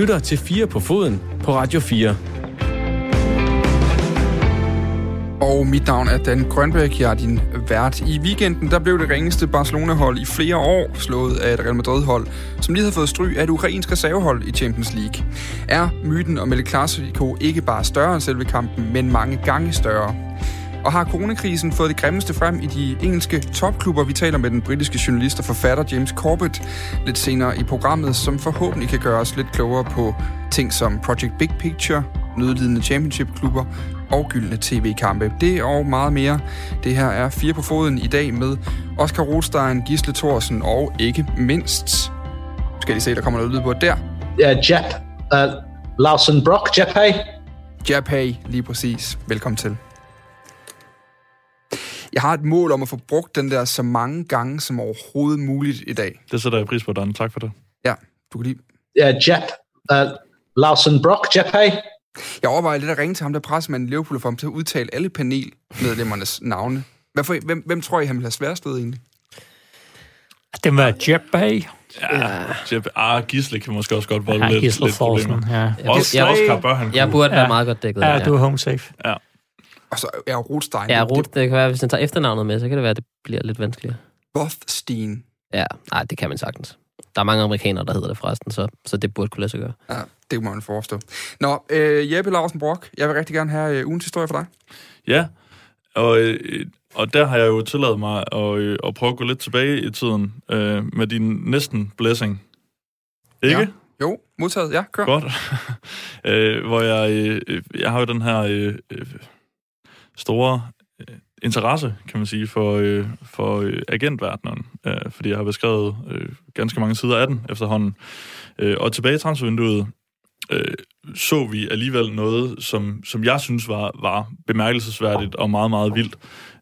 lytter til 4 på foden på Radio 4. Og mit navn er Dan Grønbæk, jeg er din vært. I weekenden der blev det ringeste Barcelona-hold i flere år slået af et Real Madrid-hold, som lige havde fået stry af et ukrainsk reservehold i Champions League. Er myten om El Clasico ikke bare større end selve kampen, men mange gange større? Og har coronakrisen fået det grimmeste frem i de engelske topklubber? Vi taler med den britiske journalist og forfatter James Corbett lidt senere i programmet, som forhåbentlig kan gøre os lidt klogere på ting som Project Big Picture, nødlidende championship-klubber og gyldne tv-kampe. Det og meget mere. Det her er Fire på foden i dag med Oscar Rothstein, Gisle Thorsen og ikke mindst... Skal I se, der kommer noget lyd på der. Ja, Jap. Uh, Larsen Brock, Japay. Japay, lige præcis. Velkommen til. Jeg har et mål om at få brugt den der så mange gange som overhovedet muligt i dag. Det sætter jeg pris på, Dan. Tak for det. Ja, du kan lige... Ja, Jap. Uh, Larsen Brock, Japay. Jeg overvejer lidt at ringe til ham, der pressemanden i Liverpool, for ham til at udtale alle panelmedlemmernes navne. Hvorfor, hvem, hvem tror I, han vil have sværest ved egentlig? Det var Jeff Bay. Ja, Jeff, ah, Gisle kan måske også godt volde Ja, lidt, Gisle lidt problemer. Ja. Også, Jeg- Oscar bør han Jeg kunne. burde være Ja. meget godt dækket. Ja, du er home safe. Ja. Og så er Rothstein. Ja, Det- Ruth, det kan være, hvis han tager efternavnet med, så kan det være, at det bliver lidt vanskeligere. Rothstein. Ja, nej, det kan man sagtens. Der er mange amerikanere, der hedder det forresten, så, så det burde kunne lade sig gøre. Ja, det må man forestå. Nå, øh, Jeppe Larsen Brock, jeg vil rigtig gerne have øh, ugens historie for dig. Ja, og, øh, og der har jeg jo tilladet mig at, øh, at prøve at gå lidt tilbage i tiden øh, med din næsten blessing. Ikke? Ja. Jo, modtaget. Ja, kør. Godt. øh, hvor jeg, øh, jeg har jo den her øh, øh, store øh, interesse, kan man sige, for, øh, for øh, agentverdenen, øh, fordi jeg har beskrevet øh, ganske mange sider af den efterhånden. Øh, og tilbage i transfervinduet øh, så vi alligevel noget, som, som jeg synes var, var bemærkelsesværdigt og meget, meget vildt.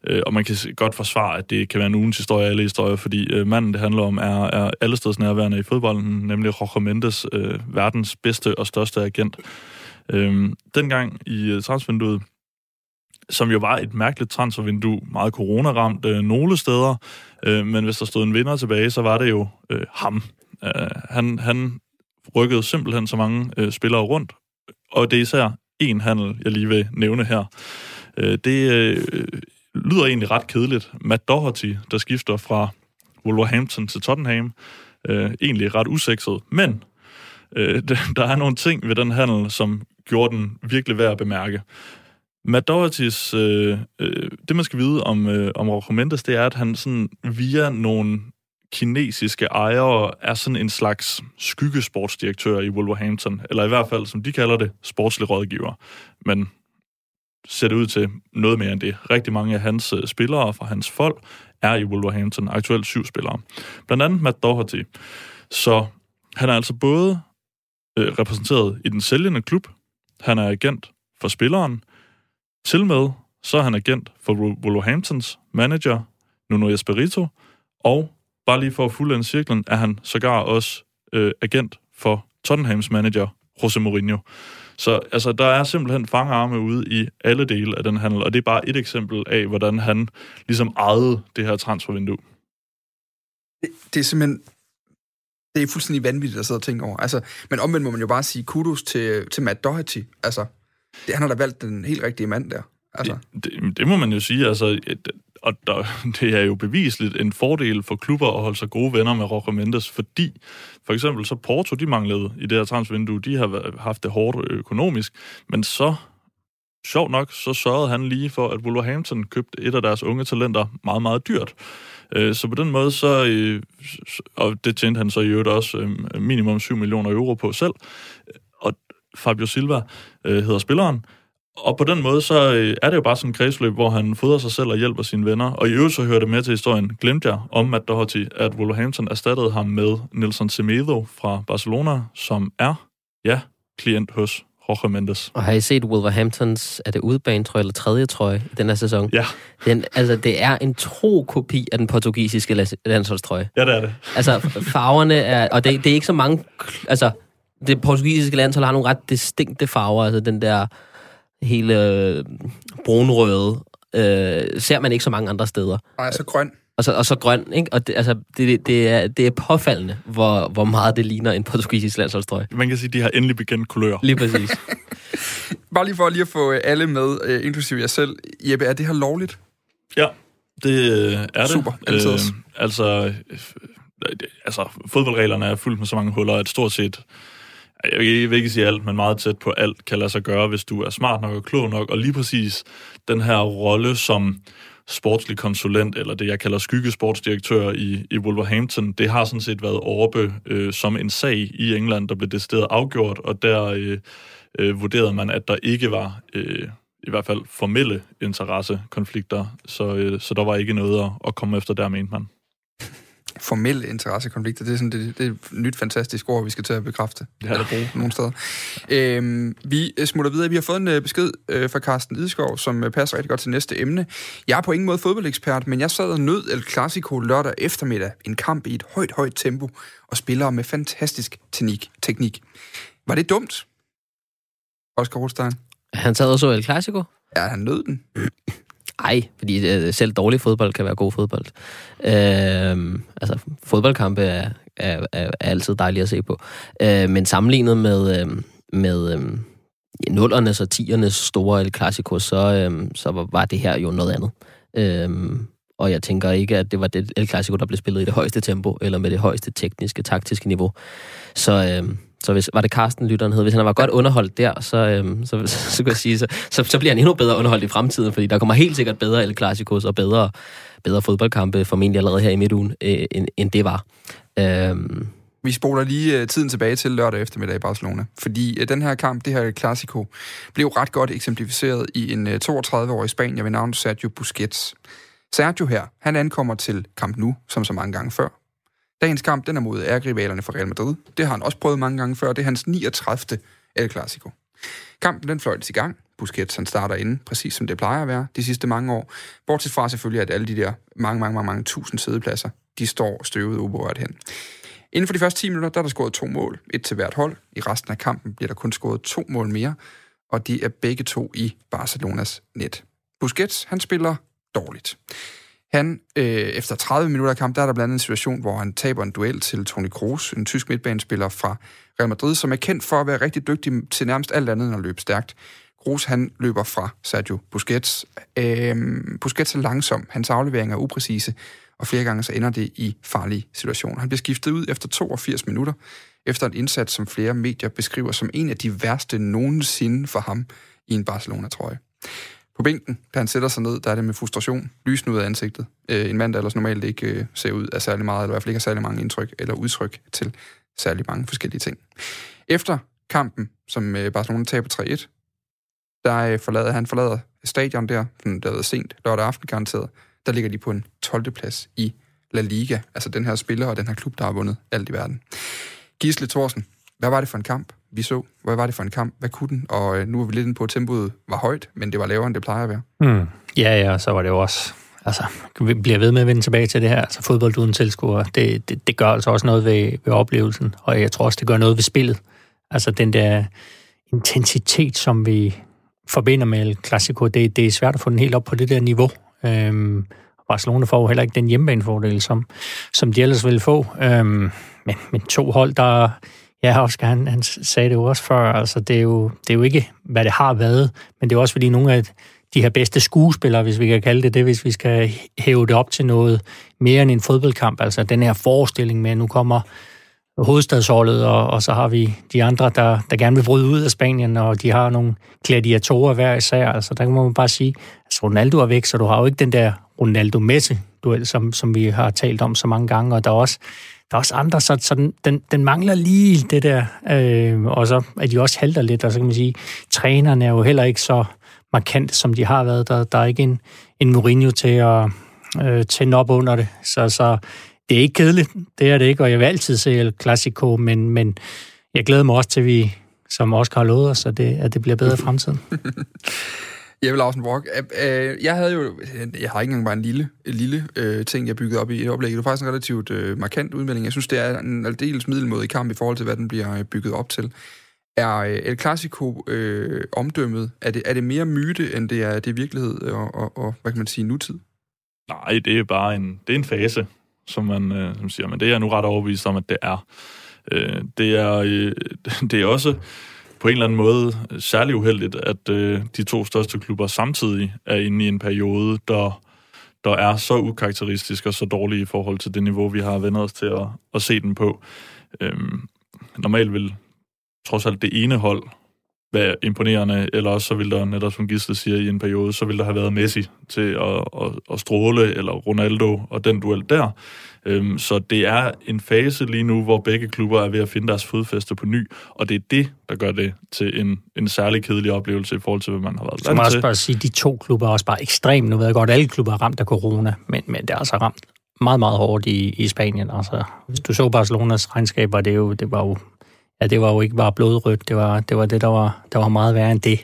Øh, og man kan godt forsvare, at det kan være en ugens historie alle historier, fordi øh, manden, det handler om, er, er allesteds nærværende i fodbolden, nemlig Jorge Mendes, øh, verdens bedste og største agent. Øh, dengang i øh, transfervinduet, som jo var et mærkeligt transfervindue, meget coronaramt øh, nogle steder, øh, men hvis der stod en vinder tilbage, så var det jo øh, ham. Øh, han, han rykkede simpelthen så mange øh, spillere rundt, og det er især en handel, jeg lige vil nævne her. Øh, det øh, lyder egentlig ret kedeligt. Matt Doherty, der skifter fra Wolverhampton til Tottenham, øh, egentlig ret usekset, men øh, der er nogle ting ved den handel, som gjorde den virkelig værd at bemærke. Matt Dohertys, øh, øh, det man skal vide om, øh, om Rojo Mendes, det er, at han sådan via nogle kinesiske ejere er sådan en slags skyggesportsdirektør i Wolverhampton, eller i hvert fald, som de kalder det, sportslig rådgiver. Men ser det ud til noget mere end det. Rigtig mange af hans øh, spillere fra hans folk er i Wolverhampton, aktuelt syv spillere. Blandt andet Matt Doherty. Så han er altså både øh, repræsenteret i den sælgende klub, han er agent for spilleren, til med så er han agent for Wolverhamptons manager, Nuno Espirito, og bare lige for at fuldende cirklen, er han sågar også øh, agent for Tottenhams manager, Jose Mourinho. Så altså, der er simpelthen fangarme ude i alle dele af den handel, og det er bare et eksempel af, hvordan han ligesom ejede det her transfervindue. Det, det er simpelthen... Det er fuldstændig vanvittigt at sidde og tænke over. Altså, men omvendt må man jo bare sige kudos til, til Matt Doherty. Altså, det, han har da valgt den helt rigtige mand der. Altså, Det, det, det må man jo sige, altså, og der, det er jo bevisligt en fordel for klubber at holde sig gode venner med Roger Mendes, fordi for eksempel så Porto, de manglede i det her transfervindue, de har haft det hårdt økonomisk, men så, sjovt nok, så sørgede han lige for, at Wolverhampton købte et af deres unge talenter meget, meget dyrt. Øh, så på den måde, så, øh, og det tjente han så i øvrigt også øh, minimum 7 millioner euro på selv, Fabio Silva øh, hedder spilleren, og på den måde, så øh, er det jo bare sådan en kredsløb, hvor han fodrer sig selv og hjælper sine venner. Og i øvrigt så hører det med til historien, glemte jeg om Matt Doherty, at Wolverhampton erstattede ham med Nelson Semedo fra Barcelona, som er, ja, klient hos Jorge Mendes. Og har I set Wolverhamptons, er det udebanetrøje eller tredje trøje i den her sæson? Ja, Den, altså, det er en tro kopi af den portugisiske landsholdstrøje. ja det er det. Altså, farverne er... Og det, det er ikke så mange... Altså, det portugisiske landshold har nogle ret distinkte farver. Altså, den der hele øh, brunrøde øh, ser man ikke så mange andre steder. nej, så grøn. Og så, og så grøn, ikke? Og det, altså, det, det, er, det er påfaldende, hvor, hvor meget det ligner en portugisisk landsholdstrøje. Man kan sige, at de har endelig bekendt kulør. Lige præcis. Bare lige for lige at få øh, alle med, øh, inklusive jer selv. Jeppe, er det her lovligt? Ja, det øh, er det. Super, altid øh, altså, øh, altså, fodboldreglerne er fyldt med så mange huller, at stort set, jeg vil ikke- sige alt, men meget tæt på alt kan lade sig gøre, hvis du er smart nok og klog nok. Og lige præcis den her rolle som sportslig konsulent, eller det, jeg kalder skyggesportsdirektør i, i Wolverhampton, det har sådan set været overbe øh, som en sag i England, der blev decideret afgjort, og der øh, øh, vurderede man, at der ikke var øh, i hvert fald formelle interessekonflikter, så, øh, så der var ikke noget at, at komme efter der, mente man. Formelle interessekonflikter, det er, sådan, det, det er et nyt fantastisk ord, vi skal til at bekræfte. Ja. Eller bruge nogle steder. Øhm, vi smutter videre. Vi har fået en øh, besked øh, fra Carsten Ideskov, som øh, passer rigtig godt til næste emne. Jeg er på ingen måde fodboldekspert, men jeg sad og nød El Clasico lørdag eftermiddag. En kamp i et højt, højt tempo, og spillere med fantastisk teknik. teknik. Var det dumt? Oscar Rothstein? Han sad og så El Clasico. Ja, han nød den. Ej, fordi øh, selv dårlig fodbold kan være god fodbold. Øh, altså, fodboldkampe er, er, er, er altid dejligt at se på. Øh, men sammenlignet med, øh, med øh, nullernes og tiernes store El Clasico, så, øh, så var- var det her jo noget andet. Øh, og jeg tænker ikke, at det var det El Clasico, der blev spillet i det højeste tempo, eller med det højeste tekniske, taktiske niveau. Så, øh, så hvis, var det Carsten, lytteren hed, hvis han var godt underholdt der, så, øhm, så, så, så kan jeg sige, så, så, så bliver han endnu bedre underholdt i fremtiden, fordi der kommer helt sikkert bedre El Clasicos og bedre, bedre fodboldkampe, formentlig allerede her i midtugen, øh, end, end det var. Øhm, Vi spoler lige øh, tiden tilbage til lørdag eftermiddag i Barcelona, fordi øh, den her kamp, det her El Clasico, blev ret godt eksemplificeret i en øh, 32-årig spanier ved navn Sergio Busquets. Sergio her, han ankommer til Camp Nou, som så mange gange før. Dagens kamp, den er mod ærgerivalerne fra Real Madrid. Det har han også prøvet mange gange før. Det er hans 39. El Clasico. Kampen, den fløjtes i gang. Busquets, han starter inde, præcis som det plejer at være de sidste mange år. Bortset fra selvfølgelig, at alle de der mange, mange, mange, mange tusind sædepladser, de står støvet uberørt hen. Inden for de første 10 minutter, der er der scoret to mål. Et til hvert hold. I resten af kampen bliver der kun scoret to mål mere, og de er begge to i Barcelonas net. Busquets, han spiller dårligt. Han, øh, efter 30 minutter af kamp, der er der blandt andet en situation, hvor han taber en duel til Toni Kroos, en tysk midtbanespiller fra Real Madrid, som er kendt for at være rigtig dygtig til nærmest alt andet end at løbe stærkt. Kroos, han løber fra Sergio Busquets. Øh, Busquets er langsom, hans afleveringer er upræcise, og flere gange så ender det i farlige situationer. Han bliver skiftet ud efter 82 minutter, efter en indsats, som flere medier beskriver som en af de værste nogensinde for ham i en Barcelona-trøje. På bænken, da han sætter sig ned, der er det med frustration, lysen ud af ansigtet. Øh, en mand, der ellers normalt ikke øh, ser ud af særlig meget, eller i hvert fald ikke har særlig mange indtryk eller udtryk til særlig mange forskellige ting. Efter kampen, som øh, Barcelona taber 3-1, der øh, forlader han forlader stadion der, den der er sent lørdag aften garanteret, der ligger de på en 12. plads i La Liga, altså den her spiller og den her klub, der har vundet alt i verden. Gisle Thorsen, hvad var det for en kamp, vi så? Hvad var det for en kamp? Hvad kunne den? Og øh, nu er vi lidt inde på, at tempoet var højt, men det var lavere, end det plejer at være. Mm. Ja, ja, så var det jo også... Altså, vi bliver ved med at vende tilbage til det her. Altså, fodbold uden tilskuere, det, det, det gør altså også noget ved, ved oplevelsen, og jeg tror også, det gør noget ved spillet. Altså, den der intensitet, som vi forbinder med El Clasico, det, det er svært at få den helt op på det der niveau. Øhm, Barcelona får jo heller ikke den hjemmebanefordel, som, som de ellers ville få. Øhm, men, men to hold, der... Ja, Oscar, han, han sagde det jo også før, altså det er, jo, det er jo ikke, hvad det har været, men det er også fordi nogle af de her bedste skuespillere, hvis vi kan kalde det det, hvis vi skal hæve det op til noget mere end en fodboldkamp, altså den her forestilling med, at nu kommer hovedstadsholdet, og, og så har vi de andre, der, der gerne vil bryde ud af Spanien, og de har nogle gladiatorer hver især. Altså, der må man bare sige, altså Ronaldo er væk, så du har jo ikke den der Ronaldo-Messi-duel, som, som vi har talt om så mange gange, og der er også, der er også andre, så, så den, den, den mangler lige det der, øh, og så er de også halter lidt, og så kan man sige, trænerne er jo heller ikke så markant, som de har været. Der, der er ikke en, en Mourinho til at øh, tænde op under det, så, så det er ikke kedeligt, det er det ikke, og jeg vil altid se El Clasico, men, men jeg glæder mig også til, at vi, som Oscar har lovet os, at det, at det bliver bedre i fremtiden. Jeppe Larsen Brock, øh, jeg havde jo, jeg har ikke engang bare en lille, lille øh, ting, jeg byggede op i et oplæg. Det var faktisk en relativt øh, markant udmelding. Jeg synes, det er en aldeles middelmåde i kamp i forhold til, hvad den bliver øh, bygget op til. Er øh, El Clasico øh, omdømmet, er det, er det mere myte, end det er, det er virkelighed og, og, og, hvad kan man sige, nutid? Nej, det er bare en, det er en fase, som man øh, som siger, men det er jeg nu ret overbevist om, at det er. Øh, det, er øh, det er også på en eller anden måde særlig uheldigt, at øh, de to største klubber samtidig er inde i en periode, der, der er så ukarakteristisk og så dårlig i forhold til det niveau, vi har vendt os til at, at se den på. Øhm, normalt vil trods alt det ene hold være imponerende, eller også så vil der, netop som Gisle siger i en periode, så vil der have været Messi til at, at, at stråle, eller Ronaldo og den duel der. Øhm, så det er en fase lige nu, hvor begge klubber er ved at finde deres fodfæste på ny, og det er det, der gør det til en, en særlig kedelig oplevelse i forhold til, hvad man har været vant til. Så må også bare sige, de to klubber er også bare ekstremt. Nu ved jeg godt, at alle klubber er ramt af corona, men, men det er altså ramt meget, meget hårdt i, i Spanien. Altså, hvis du så Barcelonas regnskab, var det jo, det var jo ja, det var jo ikke bare blodrødt, det var det, var det der, var, der var meget værre end det.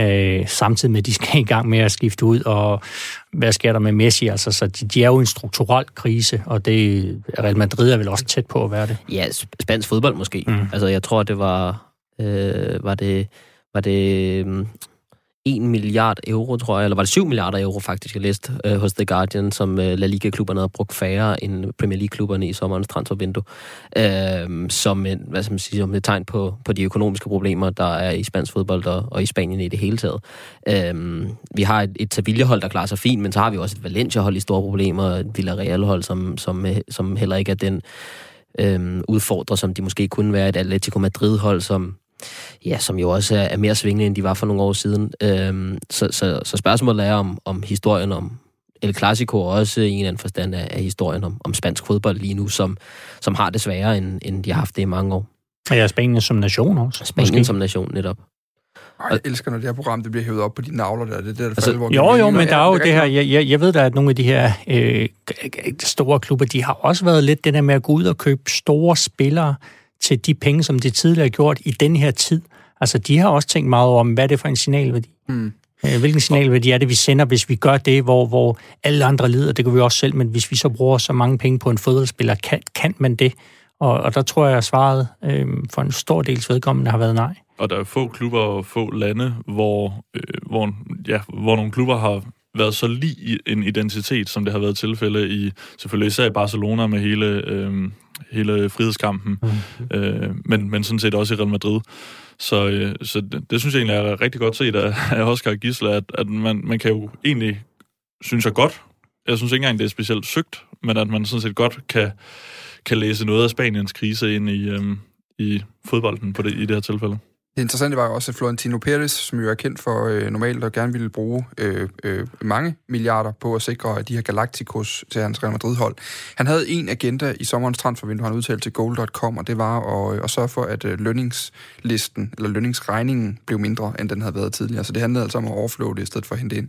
Øh, samtidig med, at de skal i gang med at skifte ud, og hvad sker der med Messi? Altså, så de, de er jo en strukturel krise, og det, Real Madrid er vel også tæt på at være det. Ja, spansk fodbold måske. Mm. Altså, jeg tror, det var, øh, var det, var det 1 milliard euro, tror jeg, eller var det 7 milliarder euro faktisk, jeg læste øh, hos The Guardian, som øh, La Liga-klubberne havde brugt færre end Premier League-klubberne i sommerens transfervindue, øh, som, en, hvad skal man sige, som et tegn på, på de økonomiske problemer, der er i spansk fodbold og, og i Spanien i det hele taget. Øh, vi har et, et Sevilla-hold, der klarer sig fint, men så har vi også et Valencia-hold i store problemer, et Villarreal-hold, som, som, øh, som heller ikke er den øh, udfordrer, som de måske kunne være, et Atletico Madrid-hold, som ja, som jo også er, mere svingende, end de var for nogle år siden. Øhm, så, så, så spørgsmålet er om, om historien om El Clasico også i en eller anden forstand af, af historien om, om spansk fodbold lige nu, som, som har det sværere, end, end de har haft det i mange år. Og ja, Spanien som nation også. Spanien måske. som nation, netop. Ej, jeg elsker, når det her program det bliver hævet op på de navler der. Det er der, altså, falder, jo, jo, men der er jo det, det her... Jeg, jeg, jeg ved da, at nogle af de her øh, store klubber, de har også været lidt det der med at gå ud og købe store spillere, til de penge, som de tidligere har gjort i den her tid. Altså, de har også tænkt meget over, hvad er det for en signalværdi? Mm. Hvilken signalværdi er det, vi sender, hvis vi gør det, hvor, hvor alle andre lider? Det kan vi også selv, men hvis vi så bruger så mange penge på en fodboldspiller, kan, kan man det? Og, og der tror jeg, at svaret øh, for en stor dels vedkommende har været nej. Og der er få klubber og få lande, hvor, øh, hvor, ja, hvor nogle klubber har været så lige en identitet, som det har været tilfælde i, selvfølgelig især i Barcelona med hele, øh, hele frihedskampen, mm. øh, men, men sådan set også i Real Madrid. Så, øh, så det, det synes jeg egentlig er rigtig godt set af, af Oscar Gisler, at, at man, man kan jo egentlig, synes jeg godt, jeg synes ikke engang, det er specielt søgt, men at man sådan set godt kan, kan læse noget af Spaniens krise ind i, øh, i fodbolden på det, i det her tilfælde. Det interessante var også, at Florentino Perez, som jo er kendt for øh, normalt og gerne ville bruge øh, øh, mange milliarder på at sikre de her Galacticos til hans Real Madrid-hold. Han havde en agenda i sommerens transfervindue, han udtalte til goal.com, og det var at, øh, at sørge for, at øh, lønningslisten, eller lønningsregningen, blev mindre, end den havde været tidligere. Så det handlede altså om at overflow det, i stedet for at hente ind.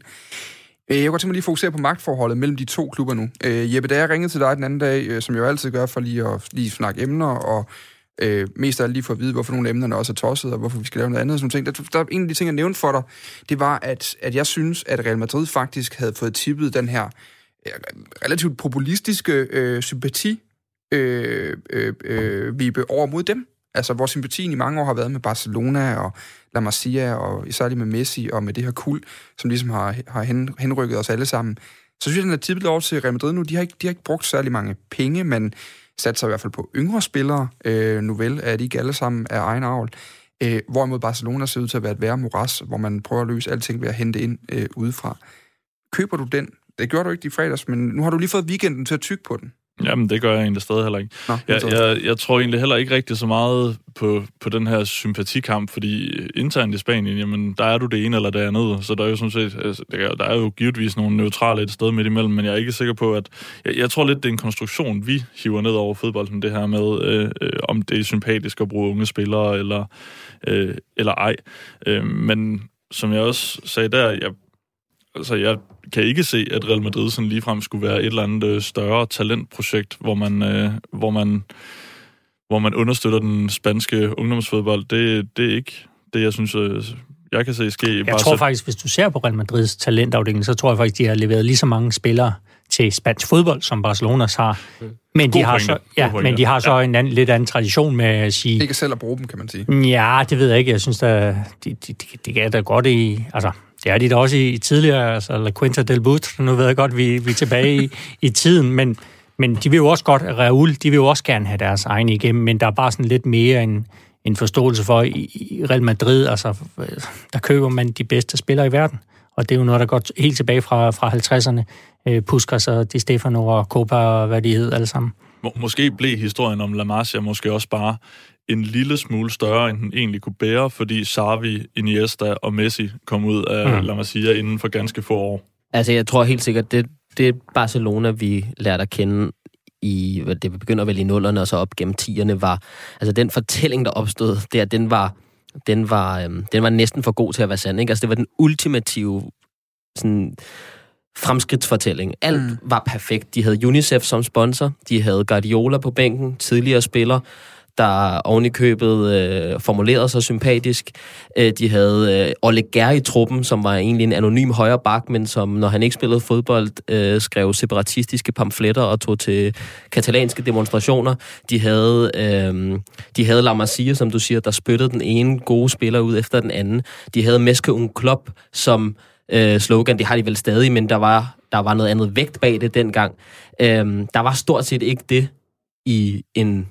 Øh, jeg kunne godt tænke mig lige at fokusere på magtforholdet mellem de to klubber nu. Øh, Jeppe, da jeg ringede til dig den anden dag, øh, som jeg jo altid gør for lige at lige snakke emner og Øh, mest af alt lige for at vide, hvorfor nogle af emnerne også er tosset, og hvorfor vi skal lave noget andet. Sådan ting. Der, der, en af de ting, jeg nævnte for dig, det var, at, at jeg synes, at Real Madrid faktisk havde fået tippet den her øh, relativt populistiske øh, sympati øh, øh, øh, vibe over mod dem. Altså, hvor sympatien i mange år har været med Barcelona og La Masia, og især med Messi og med det her kul, som ligesom har, har hen, henrykket os alle sammen. Så synes jeg, den er tippet over til Real Madrid nu. De har ikke, de har ikke brugt særlig mange penge, men satser i hvert fald på yngre spillere. Øh, nu vel er de ikke alle sammen af egen avl. Øh, hvorimod Barcelona ser ud til at være et værre moras, hvor man prøver at løse alting ved at hente ind øh, udefra. Køber du den? Det gjorde du ikke i fredags, men nu har du lige fået weekenden til at tykke på den. Jamen, det gør jeg egentlig stadig heller ikke. Nå, jeg, jeg, jeg tror egentlig heller ikke rigtig så meget på, på den her sympatikamp, fordi internt i Spanien, jamen, der er du det ene eller det andet, så der er jo sådan set, altså, der er jo givetvis nogle neutrale et sted midt imellem, men jeg er ikke sikker på, at, jeg, jeg tror lidt, det er en konstruktion, vi hiver ned over fodbolden, det her med, øh, øh, om det er sympatisk at bruge unge spillere, eller, øh, eller ej. Øh, men som jeg også sagde der, jeg altså, jeg kan ikke se, at Real Madrid sådan ligefrem skulle være et eller andet øh, større talentprojekt, hvor man, øh, hvor man, hvor man understøtter den spanske ungdomsfodbold. Det, det er ikke det, jeg synes, øh, jeg kan se ske. Jeg bare tror så... faktisk, hvis du ser på Real Madrids talentafdeling, så tror jeg faktisk, de har leveret lige så mange spillere til spansk fodbold, som Barcelonas har. Men de, har så, ja, men de har så ja. en anden, lidt anden tradition med at sige... Ikke selv at bruge dem, kan man sige. Ja, det ved jeg ikke. Jeg synes, at de, de, de, de er da godt i... Altså, det er de da også i, i tidligere, altså La Quinta del Butre. nu ved jeg godt, vi, vi er tilbage i, i tiden, men, men de vil jo også godt, Raul, de vil jo også gerne have deres egne igennem, men der er bare sådan lidt mere en, en forståelse for, i, i Real Madrid, altså, der køber man de bedste spillere i verden, og det er jo noget, der går helt tilbage fra, fra 50'erne, øh, Puskas og Di Stefano og Copa og hvad de hed alle sammen. Må, måske blev historien om La Masia måske også bare en lille smule større, end den egentlig kunne bære, fordi Xavi, Iniesta og Messi kom ud af mm. La Masia inden for ganske få år. Altså, jeg tror helt sikkert, det, det er Barcelona, vi lærte at kende i, det begynder vel i nullerne og så op gennem tierne, var, altså den fortælling, der opstod der, den var, den var, øhm, den var næsten for god til at være sand, ikke? Altså, det var den ultimative sådan, fremskridtsfortælling. Alt mm. var perfekt. De havde UNICEF som sponsor, de havde Guardiola på bænken, tidligere spiller, der oven i købet øh, formulerede sig sympatisk. Øh, de havde øh, Oleg Gær i truppen, som var egentlig en anonym højre bak, men som, når han ikke spillede fodbold, øh, skrev separatistiske pamfletter og tog til katalanske demonstrationer. De havde, øh, de havde La Masia, som du siger, der spyttede den ene gode spiller ud efter den anden. De havde Meske Un Club, som øh, slogan. Det har de vel stadig, men der var, der var noget andet vægt bag det dengang. Øh, der var stort set ikke det i en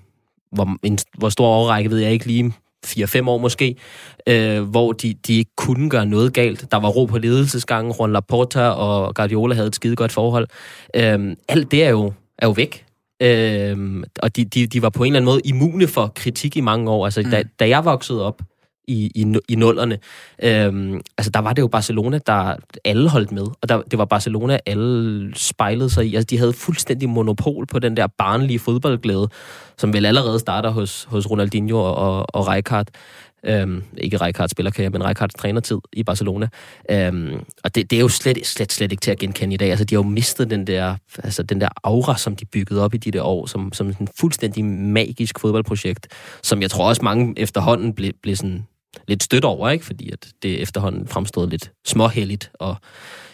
hvor, en, hvor stor overrække ved jeg ikke lige, 4-5 år måske, øh, hvor de, de ikke kunne gøre noget galt. Der var ro på ledelsesgangen, Juan Laporta og Guardiola havde et skide godt forhold. Øh, alt det er jo, er jo væk. Øh, og de, de, de var på en eller anden måde immune for kritik i mange år. Altså, mm. da, da jeg voksede op, i, i, i nullerne. Øhm, altså, der var det jo Barcelona, der alle holdt med, og der, det var Barcelona, alle spejlede sig i. Altså, de havde fuldstændig monopol på den der barnlige fodboldglæde, som vel allerede starter hos, hos Ronaldinho og, og Rijkaard. Øhm, ikke Rijkaard spillerkarriere, men Rijkaards trænertid i Barcelona. Øhm, og det, det er jo slet, slet, slet ikke til at genkende i dag. Altså, de har jo mistet den der, altså, den der aura, som de byggede op i de der år, som, som en fuldstændig magisk fodboldprojekt, som jeg tror også mange efterhånden blev, blev sådan lidt stødt over, ikke? fordi at det efterhånden fremstod lidt småhelligt, og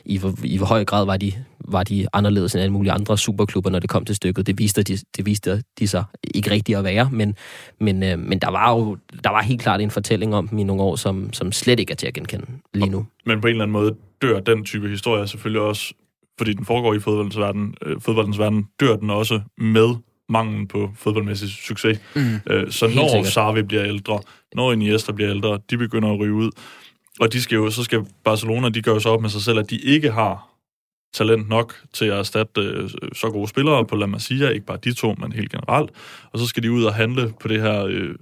i hvor, i hvor høj grad var de, var de anderledes end alle mulige andre superklubber, når det kom til stykket. Det viste de, det viste de sig ikke rigtigt at være, men, men, øh, men der var jo der var helt klart en fortælling om dem i nogle år, som, som slet ikke er til at genkende lige nu. Men på en eller anden måde dør den type historie selvfølgelig også, fordi den foregår i fodboldens verden, øh, fodboldens verden, dør den også med manglen på fodboldmæssig succes. Mm. Øh, så Helt når sikkert. Sarvi bliver ældre, når Iniesta bliver ældre, de begynder at ryge ud, og de skal jo, så skal Barcelona, de gør jo så op med sig selv, at de ikke har talent nok til at erstatte øh, så gode spillere på La Masia, ikke bare de to, men helt generelt. Og så skal de ud og handle på det her øh,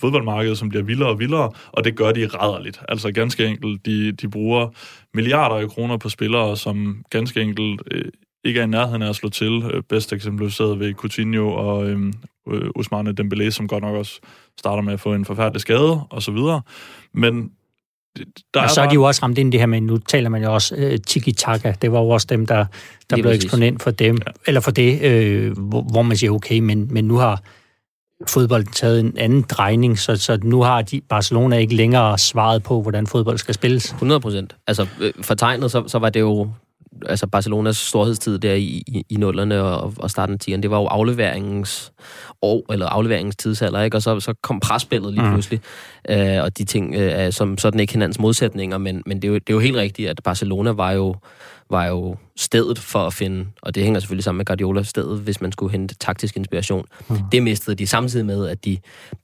fodboldmarked, som bliver vildere og vildere, og det gør de rædderligt. Altså ganske enkelt, de, de bruger milliarder af kroner på spillere, som ganske enkelt øh, ikke er i nærheden af at slå til. Øh, bedst eksemplificeret ved Coutinho og øhm, øh, Ousmane Dembélé, som godt nok også starter med at få en forfærdelig skade og så videre. Men der og er så er de jo også ramt ind i det her med, nu taler man jo også uh, tiki-taka, det var jo også dem, der, der blev eksponent for dem, ja. eller for det, øh, hvor, hvor man siger, okay, men, men nu har fodbolden taget en anden drejning, så, så nu har de Barcelona ikke længere svaret på, hvordan fodbold skal spilles. 100 procent. Altså, øh, for tegnet, så, så var det jo altså Barcelonas storhedstid der i, i, i nullerne og, og starten af 10'erne, det var jo afleveringens år, eller afleveringens tidsalder, ikke? og så, så kom presspillet lige mm. pludselig, øh, og de ting, øh, som sådan ikke hinandens modsætninger, men, men det, er jo, det er jo helt rigtigt, at Barcelona var jo var jo stedet for at finde, og det hænger selvfølgelig sammen med Guardiola, stedet, hvis man skulle hente taktisk inspiration. Mm. Det mistede de samtidig med, at de,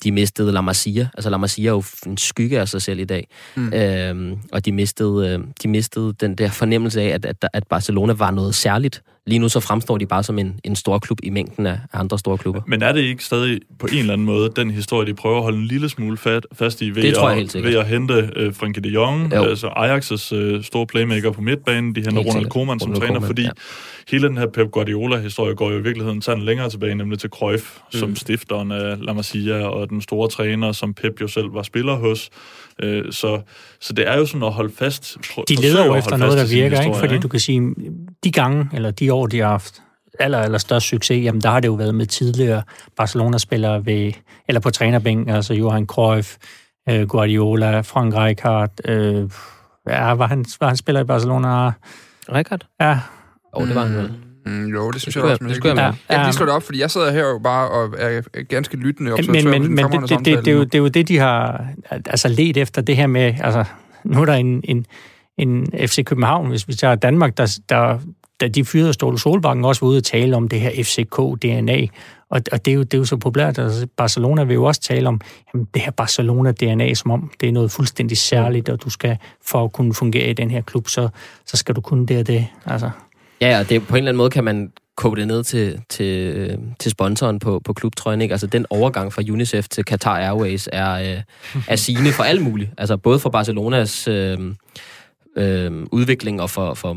de mistede La Masia. Altså La Masia er jo en skygge af sig selv i dag. Mm. Øhm, og de mistede, øh, de mistede den der fornemmelse af, at, at, at Barcelona var noget særligt. Lige nu så fremstår de bare som en, en stor klub i mængden af andre store klubber. Men er det ikke stadig på en eller anden måde den historie, de prøver at holde en lille smule fat, fast i ved, det tror jeg helt at, ved at hente uh, Frenkie de Jong, jo. altså Ajax' uh, store playmaker på midtbanen, de henter Ronald Koeman som træner, fordi ja. hele den her Pep Guardiola-historie går jo i virkeligheden sådan længere tilbage, nemlig til Cruyff, mm. som stifteren af La Masia, og den store træner, som Pep jo selv var spiller hos. Uh, så, så det er jo sådan at holde fast. De leder jo efter noget, der virker, historie, ikke? Fordi ikke? du kan sige, de gange, eller de år, de har haft aller, aller størst succes, jamen der har det jo været med tidligere Barcelona-spillere ved, eller på trænerbænken, altså Johan Cruyff, øh, Guardiola, Frank Rijkaard, øh, ja, var han, var han spiller i Barcelona? Rijkaard? Ja. Oh, det var han vel. Mm, jo, det synes det jeg også. Men det skulle jeg, ja, jeg lige slå det op, fordi jeg sidder her jo bare og er ganske lyttende observatør men, men, men det, det, det, det, er jo, det er jo det, de har altså let efter det her med, altså nu er der en, en, end FC København. Hvis vi tager Danmark, der, der, da de fyrede Ståle Solbakken også var ude og tale om det her FCK-DNA, og, og det, er jo, det er jo så populært. Altså Barcelona vil jo også tale om jamen, det her Barcelona-DNA, som om det er noget fuldstændig særligt, og du skal, for at kunne fungere i den her klub, så, så skal du kunne det og det. Altså. Ja, og det, på en eller anden måde kan man koge det ned til, til, øh, til sponsoren på, på klubtrøjen. Ikke? Altså den overgang fra UNICEF til Qatar Airways er, øh, er sigende for alt muligt. Altså både for Barcelonas øh, øh, udvikling og for, for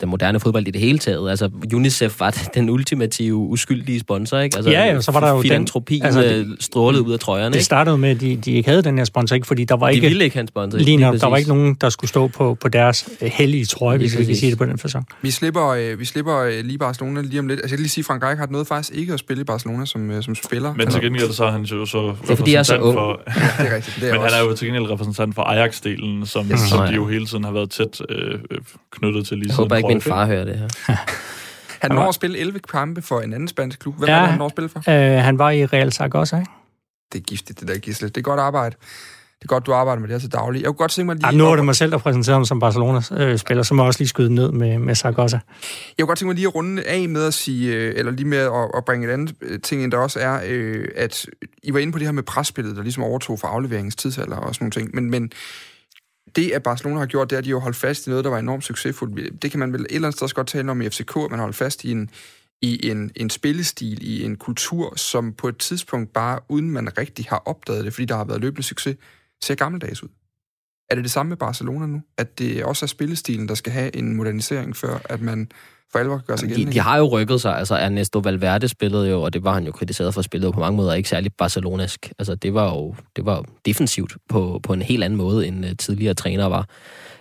den moderne fodbold i det hele taget. Altså, UNICEF var den ultimative, uskyldige sponsor, ikke? Altså, ja, ja, så var der jo filantropi den, altså, det, strålet ud af trøjerne, Det startede med, at de, de ikke havde den her sponsor, ikke? Fordi der var de ikke... ville ikke have en sponsor. Lige nok, der var ikke nogen, der skulle stå på, på deres hellige trøje, hvis vi kan sige det på den fasong. Vi slipper, øh, vi slipper øh, lige Barcelona lige om lidt. Altså, jeg kan lige sige, Frank Rijkaard nåede faktisk ikke at spille i Barcelona som, øh, som spiller. Men til gengæld så er han jo så det er, fordi jeg er så ung. For, ja, det er rigtigt. Det er men også. han er jo til gengæld repræsentant for Ajax-delen, som, yes. som de jo hele tiden har været tæt øh, knyttet til lige Jeg håber ikke, min far hører det her. Han når at spille 11 kampe for en anden spansk klub. Hvad ja, var det, han når at spille for? Øh, han var i Real Zaragoza, ikke? Det er giftigt, det der Gisle. Det er godt arbejde. Det er godt, du arbejder med det her til daglig. Jeg kunne godt tænke mig lige... Ja, nu er det mig selv, der præsenterer ham som Barcelona-spiller, øh, så må jeg også lige skyde ned med, med Zaragoza. Jeg kunne godt tænke mig lige at runde af med at sige, øh, eller lige med at, at bringe et andet øh, ting ind, der også er, at I var inde på det her med presspillet, der ligesom overtog for afleveringens tidsalder og sådan nogle ting. Men, men det, at Barcelona har gjort, det er, at de har holdt fast i noget, der var enormt succesfuldt. Det kan man vel et eller andet sted også godt tale om i FCK, at man holdt fast i en, i en, en spillestil, i en kultur, som på et tidspunkt bare, uden man rigtig har opdaget det, fordi der har været løbende succes, ser gammeldags ud. Er det det samme med Barcelona nu? At det også er spillestilen, der skal have en modernisering, før at man for alvor gør sig de, de har jo rykket sig. Altså, Ernesto Valverde spillede jo, og det var han jo kritiseret for at spille på mange måder, ikke særlig barcelonask. Altså, det var jo det var defensivt på, på en helt anden måde, end uh, tidligere træner var.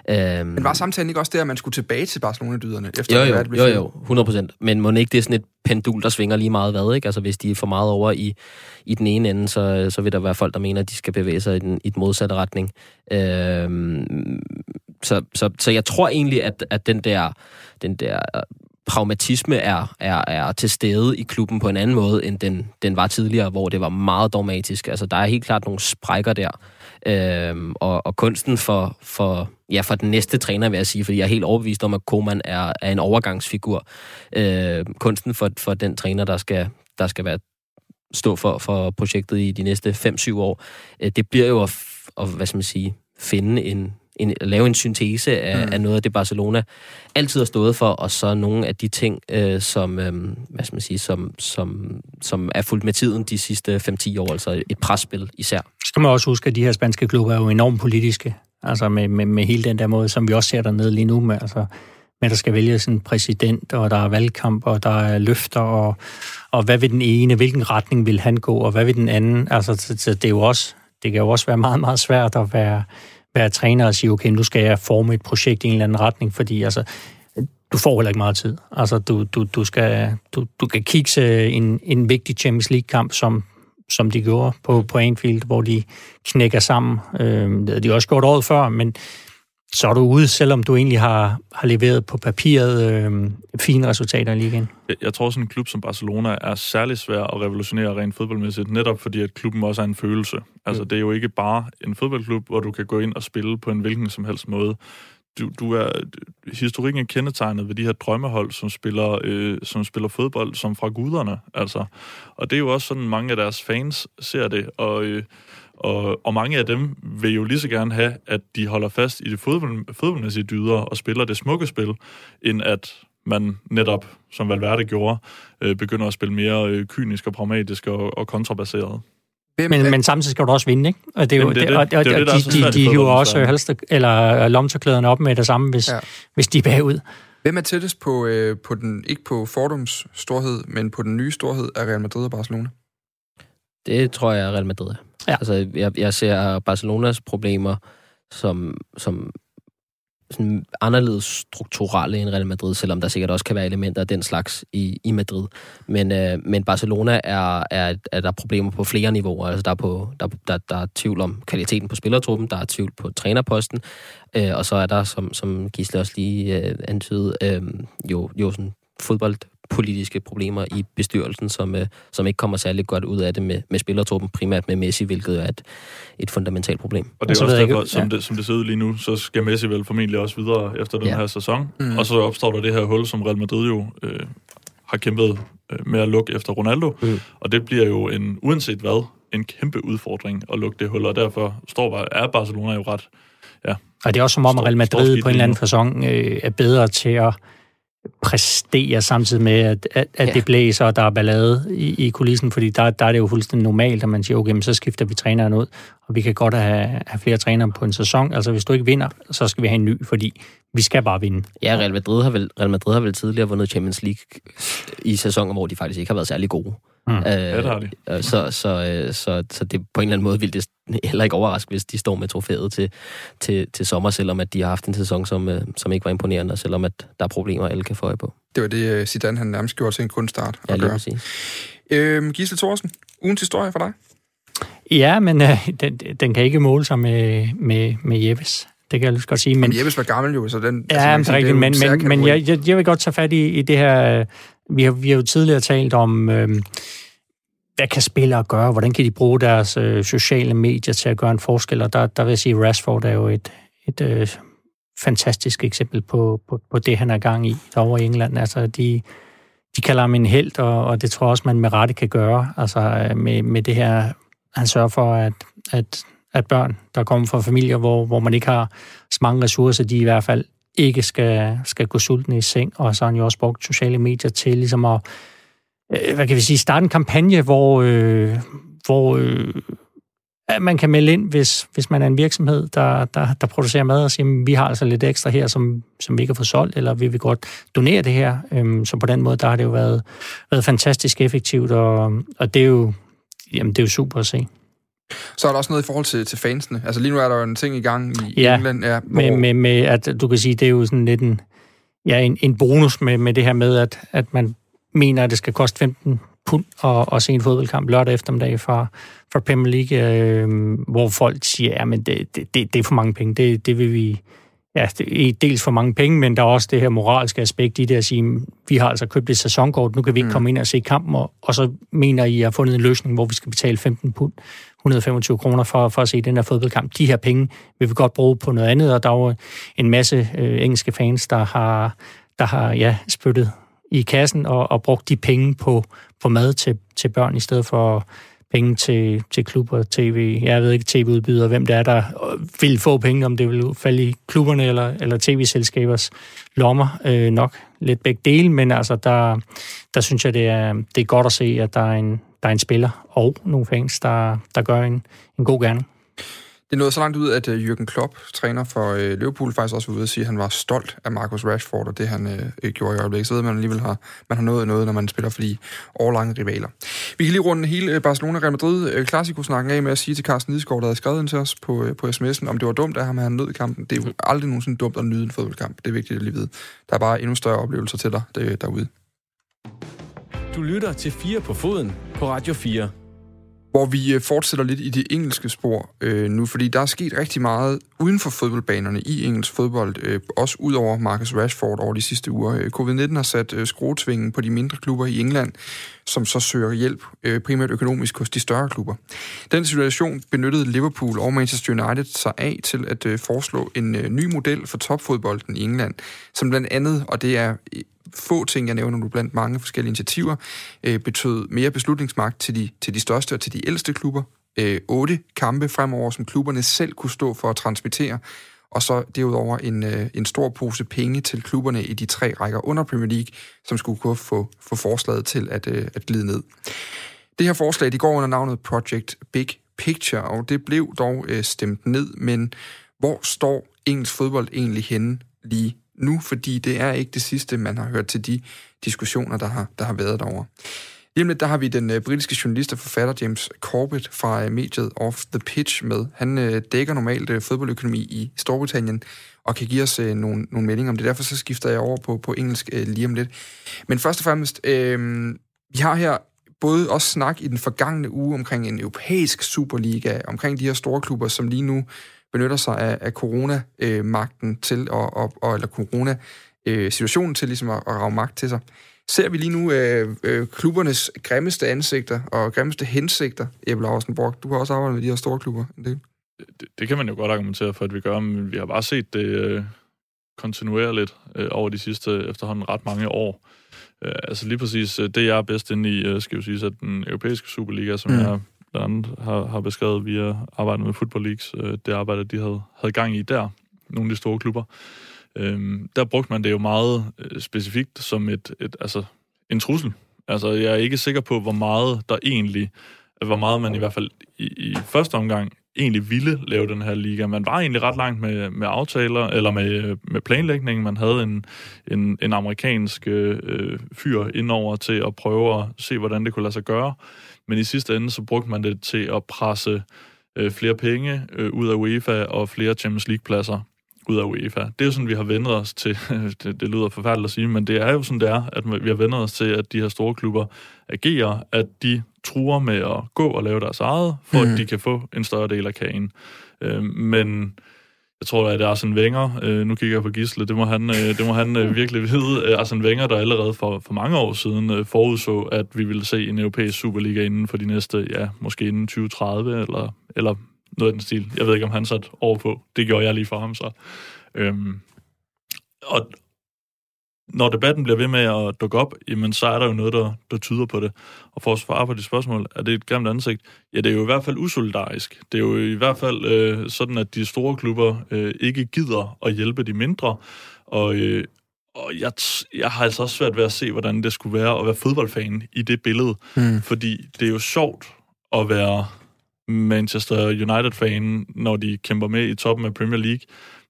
Øhm, Men var samtalen ikke også der, at man skulle tilbage til Barcelona-dyderne? Efter jo, jo, jo, jo, 100 procent. Men må ikke det er sådan et pendul, der svinger lige meget hvad, ikke? Altså, hvis de er for meget over i, i den ene ende, så, så vil der være folk, der mener, at de skal bevæge sig i den, i den modsatte retning. Øhm, så, så, så jeg tror egentlig, at, at den der, den der øh, pragmatisme er, er, er til stede i klubben på en anden måde, end den, den var tidligere, hvor det var meget dogmatisk. Altså, der er helt klart nogle sprækker der. Øhm, og, og kunsten for, for, ja, for den næste træner, vil jeg sige, fordi jeg er helt overbevist om, at Koman er, er en overgangsfigur. Øh, kunsten for, for den træner, der skal, der skal være stå for, for projektet i de næste 5-7 år, øh, det bliver jo at, at, hvad skal man sige, finde en, en, lave en syntese af, mm. af noget af det, Barcelona altid har stået for, og så nogle af de ting, øh, som, øh, hvad skal man sige, som, som, som er fuldt med tiden de sidste 5-10 år, altså et presspil især. Skal man også huske, at de her spanske klubber er jo enormt politiske, altså med, med, med hele den der måde, som vi også ser dernede lige nu, med, altså, med der skal vælges en præsident, og der er valgkamp, og der er løfter, og, og hvad vil den ene, hvilken retning vil han gå, og hvad vil den anden, altså så, så det er jo også, det kan jo også være meget, meget svært at være være træner og sige, okay, nu skal jeg forme et projekt i en eller anden retning, fordi altså, du får heller ikke meget tid. Altså, du, du, du, skal, du, du kan kigge en, en vigtig Champions League-kamp, som, som de gjorde på, på Anfield, hvor de knækker sammen. Øh, det havde de også gjort året før, men så er du ude, selvom du egentlig har, har leveret på papiret øh, fine resultater i ligaen. Jeg, jeg tror, sådan en klub som Barcelona er særlig svær at revolutionere rent fodboldmæssigt, netop fordi, at klubben også er en følelse. Altså, mm. det er jo ikke bare en fodboldklub, hvor du kan gå ind og spille på en hvilken som helst måde. Du, du er, historikken er kendetegnet ved de her drømmehold, som spiller, øh, som spiller fodbold som fra guderne. Altså. Og det er jo også sådan, mange af deres fans ser det, og... Øh, og, og mange af dem vil jo lige så gerne have, at de holder fast i det fodbold, fodboldmæssige dyder og spiller det smukke spil, end at man netop, som Valverde gjorde, øh, begynder at spille mere øh, kynisk og pragmatisk og, og kontrabaseret. Men, men samtidig skal du også vinde, ikke? Og det er jo, det, det, det, og, og, det, det, de, de, de hiver også halster, eller lomterklæderne op med det samme, hvis, ja. hvis de er bagud. Hvem er tættest på, øh, på den, ikke på Fordums storhed, men på den nye storhed af Real Madrid og Barcelona? Det tror jeg er Real Madrid. Ja. Altså, jeg, jeg ser Barcelonas problemer som, som sådan anderledes strukturelle end Real Madrid, selvom der sikkert også kan være elementer af den slags i, i Madrid. Men, øh, men Barcelona er, er, er der problemer på flere niveauer. Altså der er, på, der, der, der er tvivl om kvaliteten på spillertruppen, der er tvivl på trænerposten, øh, og så er der, som, som Gisle også lige øh, antydede, øh, jo, jo sådan fodbold politiske problemer i bestyrelsen, som, øh, som ikke kommer særlig godt ud af det med, med spillertruppen, primært med Messi, hvilket er et, et fundamentalt problem. Og det Så er ved også jeg derfor, ikke- som, ja. det, som det ser ud lige nu, så skal Messi vel formentlig også videre efter den Ja. her sæson. Mm. Og så opstår der det her hul, som Real Madrid jo øh, har kæmpet øh, med at lukke efter Ronaldo. Mm. Og det bliver jo en, uanset hvad, en kæmpe udfordring at lukke det hul, og derfor står, er Barcelona jo ret Og det er også som om, at Real Madrid på en eller anden fasong øh, er bedre til at præstere samtidig med, at, at, at Ja. det blæser, og der er ballade i, i kulissen, fordi der, der er det jo fuldstændig normalt, at man siger, okay, men så skifter vi træneren ud, og vi kan godt have, have flere trænere på en sæson. Altså, hvis du ikke vinder, så skal vi have en ny, fordi vi skal bare vinde. Ja, Real Madrid har vel, Real Madrid har vel tidligere vundet Champions League i sæsoner, hvor de faktisk ikke har været særlig gode. Mm. Øh, Ja, det har de. øh, Så, så, øh, så, så det på en eller anden måde vil det heller ikke overraske, hvis de står med trofæet til, til, til sommer, selvom at de har haft en sæson, som, øh, som ikke var imponerende, og selvom at der er problemer, alle kan få øje på. Det var det, Zidane han nærmest gjorde til en kunststart Ja, at lige gøre. præcis. Øhm, Gisle Thorsen, ugens historie for dig? Ja, men øh, den, den kan ikke måle sig med, med, med Jeppes. Det kan jeg lige godt sige. Men, Men Jeppes var gammel jo, så den... Ja, altså, det sige, er rigtigt, men, men, men jeg, jeg, jeg vil godt tage fat i, i det her... Vi har, vi har jo tidligere talt om, øh, hvad kan spillere gøre? Hvordan kan de bruge deres øh, sociale medier til at gøre en forskel? Og der, der vil jeg sige, at Rashford er jo et, et øh, fantastisk eksempel på, på, på det, han er gang i derovre i England. Altså, de, de kalder ham en held, og, og det tror jeg også, man med rette kan gøre. Altså, øh, med, med det her... Han sørger for, at, at, at børn, der kommer fra familier, hvor, hvor man ikke har så mange ressourcer, de i hvert fald ikke skal, skal gå sultne i seng, og så har han jo også brugt sociale medier til ligesom at, øh, hvad kan vi sige, starte en kampagne, hvor, øh, hvor øh, at man kan melde ind, hvis, hvis man er en virksomhed, der, der, der producerer mad, og siger, vi har altså lidt ekstra her, som, som vi ikke har fået solgt, eller vi vil godt donere det her. Øhm, så på den måde, der har det jo været, været fantastisk effektivt, og, og det er jo Jamen, det er jo super at se. Så er der også noget i forhold til, til fansene. Altså lige nu er der jo en ting i gang i Ja, England. Ja, hvor, Med, med, med, at du kan sige, det er jo sådan lidt en, ja, en, en bonus med, med det her med, at, at man mener, at det skal koste 15 pund at, at se en fodboldkamp lørdag eftermiddag fra, fra Premier League, øh, hvor folk siger, at det, det, det, det er for mange penge. Det, det vil vi... Ja, det er dels for mange penge, men der er også det her moralske aspekt i det at sige, vi har altså købt et sæsonkort, nu kan vi ikke Mm. komme ind og se kampen, og, og så mener I, at I har fundet en løsning, hvor vi skal betale 15 pund, 125 kroner for, for at se den her fodboldkamp. De her penge vil vi godt bruge på noget andet, og der er jo en masse øh, engelske fans, der har, der har ja, spyttet i kassen og, og brugt de penge på, på mad til, til børn, i stedet for penge til, til klubber, tv, jeg ved ikke, tv-udbyder, hvem det er, der øh, vil få penge, om det vil falde i klubberne eller, eller tv-selskabers lommer. Øh, nok lidt begge dele, men altså, der, der synes jeg, det er, det er godt at se, at der er en, der er en spiller og nogle fans, der, der gør en, en god gerning. Det nåede så langt ud, at uh, Jürgen Klopp, træner for uh, Liverpool, faktisk også var ude og sige, at han var stolt af Marcus Rashford og det, han uh, gjorde i øjeblikket. Så ved man alligevel har, man har nået noget, når man spiller for de årlange rivaler. Vi kan lige runde hele øh, Barcelona-Real Madrid uh, Clasico-snakken af med at sige til Carsten Lidsgaard, der havde skrevet ind til os på, uh, på sms'en, om det var dumt af ham, at han nød kampen. Det er jo aldrig nogensinde dumt at nyde en fodboldkamp. Det er vigtigt at lige vide. Der er bare endnu større oplevelser til dig der, derude. Du lytter til 4 på foden på Radio 4 hvor vi øh, fortsætter lidt i det engelske spor øh, nu, fordi der er sket rigtig meget uden for fodboldbanerne i engelsk fodbold, øh, også ud over Marcus Rashford over de sidste uger. Øh, covid-19 har sat øh, skruetvingen på de mindre klubber i England, som så søger hjælp, øh, primært økonomisk hos de større klubber. Den situation benyttede Liverpool og Manchester United sig af til at øh, foreslå en øh, ny model for topfodbolden i England, som blandt andet, og det er få ting, jeg nævner nu blandt mange forskellige initiativer, øh, betød mere beslutningsmagt til de, til de største og til de ældste klubber. Øh, otte kampe fremover, som klubberne selv kunne stå for at transmittere. Og så derudover en, øh, en stor pose penge til klubberne i de tre rækker under Premier League, som skulle kunne få, få forslaget til at, øh, at glide ned. Det her forslag, de går under navnet Project Big Picture, og det blev dog øh, stemt ned, men hvor står engelsk fodbold egentlig henne lige nu? Fordi det er ikke det sidste, man har hørt til de diskussioner, der har, der har været derovre. Lige om lidt, der har vi den øh, britiske journalist og forfatter James Corbett fra øh, mediet Off the Pitch med. Han øh, dækker normalt øh, fodboldøkonomi i Storbritannien og kan give os øh, nogle, nogle meldinger om det. Derfor så skifter jeg over på, på engelsk øh, lige om lidt. Men først og fremmest, øh, vi har her både også snak i den forgangne uge omkring en europæisk superliga, omkring de her store klubber, som lige nu benytter sig af, af corona-magten til, og, og, og, eller corona-situationen til ligesom at, at rave magt til sig. ser vi lige nu øh, øh, klubbernes grimmeste ansigter og grimmeste hensigter, Ebbe Lausenborg. Du har også arbejdet med de her store klubber. Det. Det, det kan man jo godt argumentere for, at vi gør, men vi har bare set det øh, kontinuerligt øh, over de sidste efterhånden ret mange år. Øh, altså lige præcis øh, det, jeg er bedst inde i, øh, skal jo sige, at den europæiske Superliga, som mm. jeg blandt andet har, har beskrevet via arbejdet med Football Leagues, øh, det arbejde, de havde, havde gang i der, nogle af de store klubber, øh, der brugte man det jo meget øh, specifikt som et, et, altså, en trussel. Altså, jeg er ikke sikker på, hvor meget der egentlig, øh, hvor meget man i hvert fald i, i første omgang egentlig ville lave den her liga. Man var egentlig ret langt med, med aftaler, eller med, med planlægning. Man havde en, en, en amerikansk øh, fyr indover til at prøve at se, hvordan det kunne lade sig gøre. Men i sidste ende, så brugte man det til at presse øh, flere penge øh, ud af UEFA og flere Champions League-pladser ud af UEFA. Det er jo sådan, vi har vendt os til, det, det lyder forfærdeligt at sige, men det er jo sådan, det er, at vi har vendt os til, at de her store klubber agerer, at de truer med at gå og lave deres eget, for mm. at de kan få en større del af kagen. Øh, men jeg tror, at Arsene Wenger, øh, nu kigger jeg på Gisle, det må han, øh, det må han øh, virkelig vide. Arsene Wenger, der allerede for, for mange år siden øh, forudså, at vi ville se en europæisk Superliga inden for de næste, ja, måske inden 2030, eller, eller noget af den stil. Jeg ved ikke, om han satte over på. Det gjorde jeg lige for ham, så. Øhm, og, når debatten bliver ved med at dukke op, jamen så er der jo noget, der, der tyder på det. Og for at svare på de spørgsmål, er det et grimt ansigt? Ja, det er jo i hvert fald usolidarisk. Det er jo i hvert fald øh, sådan, at de store klubber øh, ikke gider at hjælpe de mindre. Og, øh, og jeg, jeg har altså også svært ved at se, hvordan det skulle være at være fodboldfan i det billede. Mm. Fordi det er jo sjovt at være Manchester United-fan, når de kæmper med i toppen af Premier League.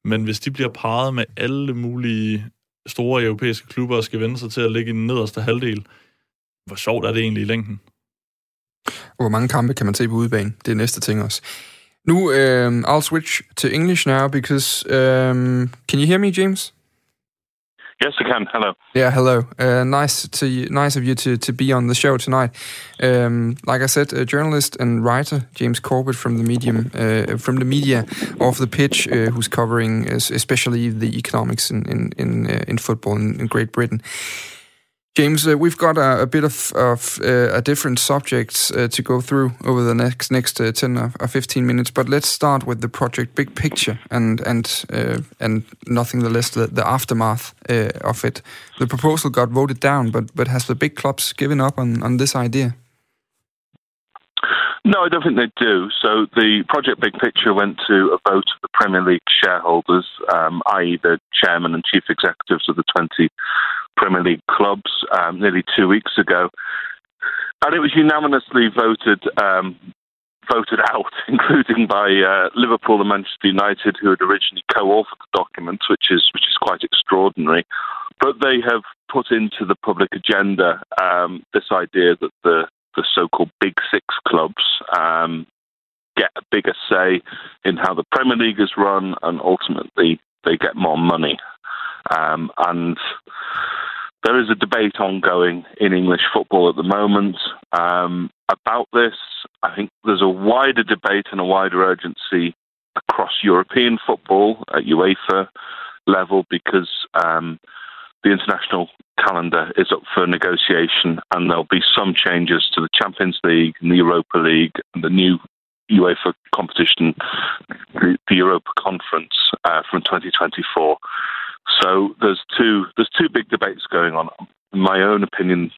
Men hvis de bliver parret med alle mulige store europæiske klubber skal vende sig til at ligge i den nederste halvdel. Hvor sjovt er det egentlig i længden? Og hvor mange kampe kan man se på udebane? Det er næste ting også. Nu, um, I'll switch to English now because um, can you hear me, James? Yes, I can. Hello. Yeah, hello. Uh, nice to nice of you to to be on the show tonight. Um, like I said, a journalist and writer James Corbett from the medium uh, from the media off the pitch, uh, who's covering especially the economics in in in, uh, in football in, in Great Britain. James, uh, we've got a, a bit of, of uh, a different subjects uh, to go through over the next next uh, ten or, fifteen minutes, but let's start with the project big picture and and uh, and nothing the less the, the aftermath uh, of it. The proposal got voted down, but but has the big clubs given up on on this idea? No, I don't think they do. So the project big picture went to a vote of the Premier League shareholders, um, i.e., the chairman and chief executives of the twenty Premier League clubs um, nearly two weeks ago, and it was unanimously voted um, voted out, including by uh, Liverpool and Manchester United, who had originally co-authored the document, which is which is quite extraordinary. But they have put into the public agenda um, this idea that the the so-called Big Six clubs um, get a bigger say in how the Premier League is run, and ultimately they get more money. Um, and there is a debate ongoing in English football at the moment um, about this. I think there's a wider debate and a wider urgency across European football at UEFA level because um, the international calendar is up for negotiation and there'll be some changes to the Champions League and the Europa League and the new UEFA competition, the, Europa Conference uh, from 2024. So there's two there's two big debates going on. In my own opinion,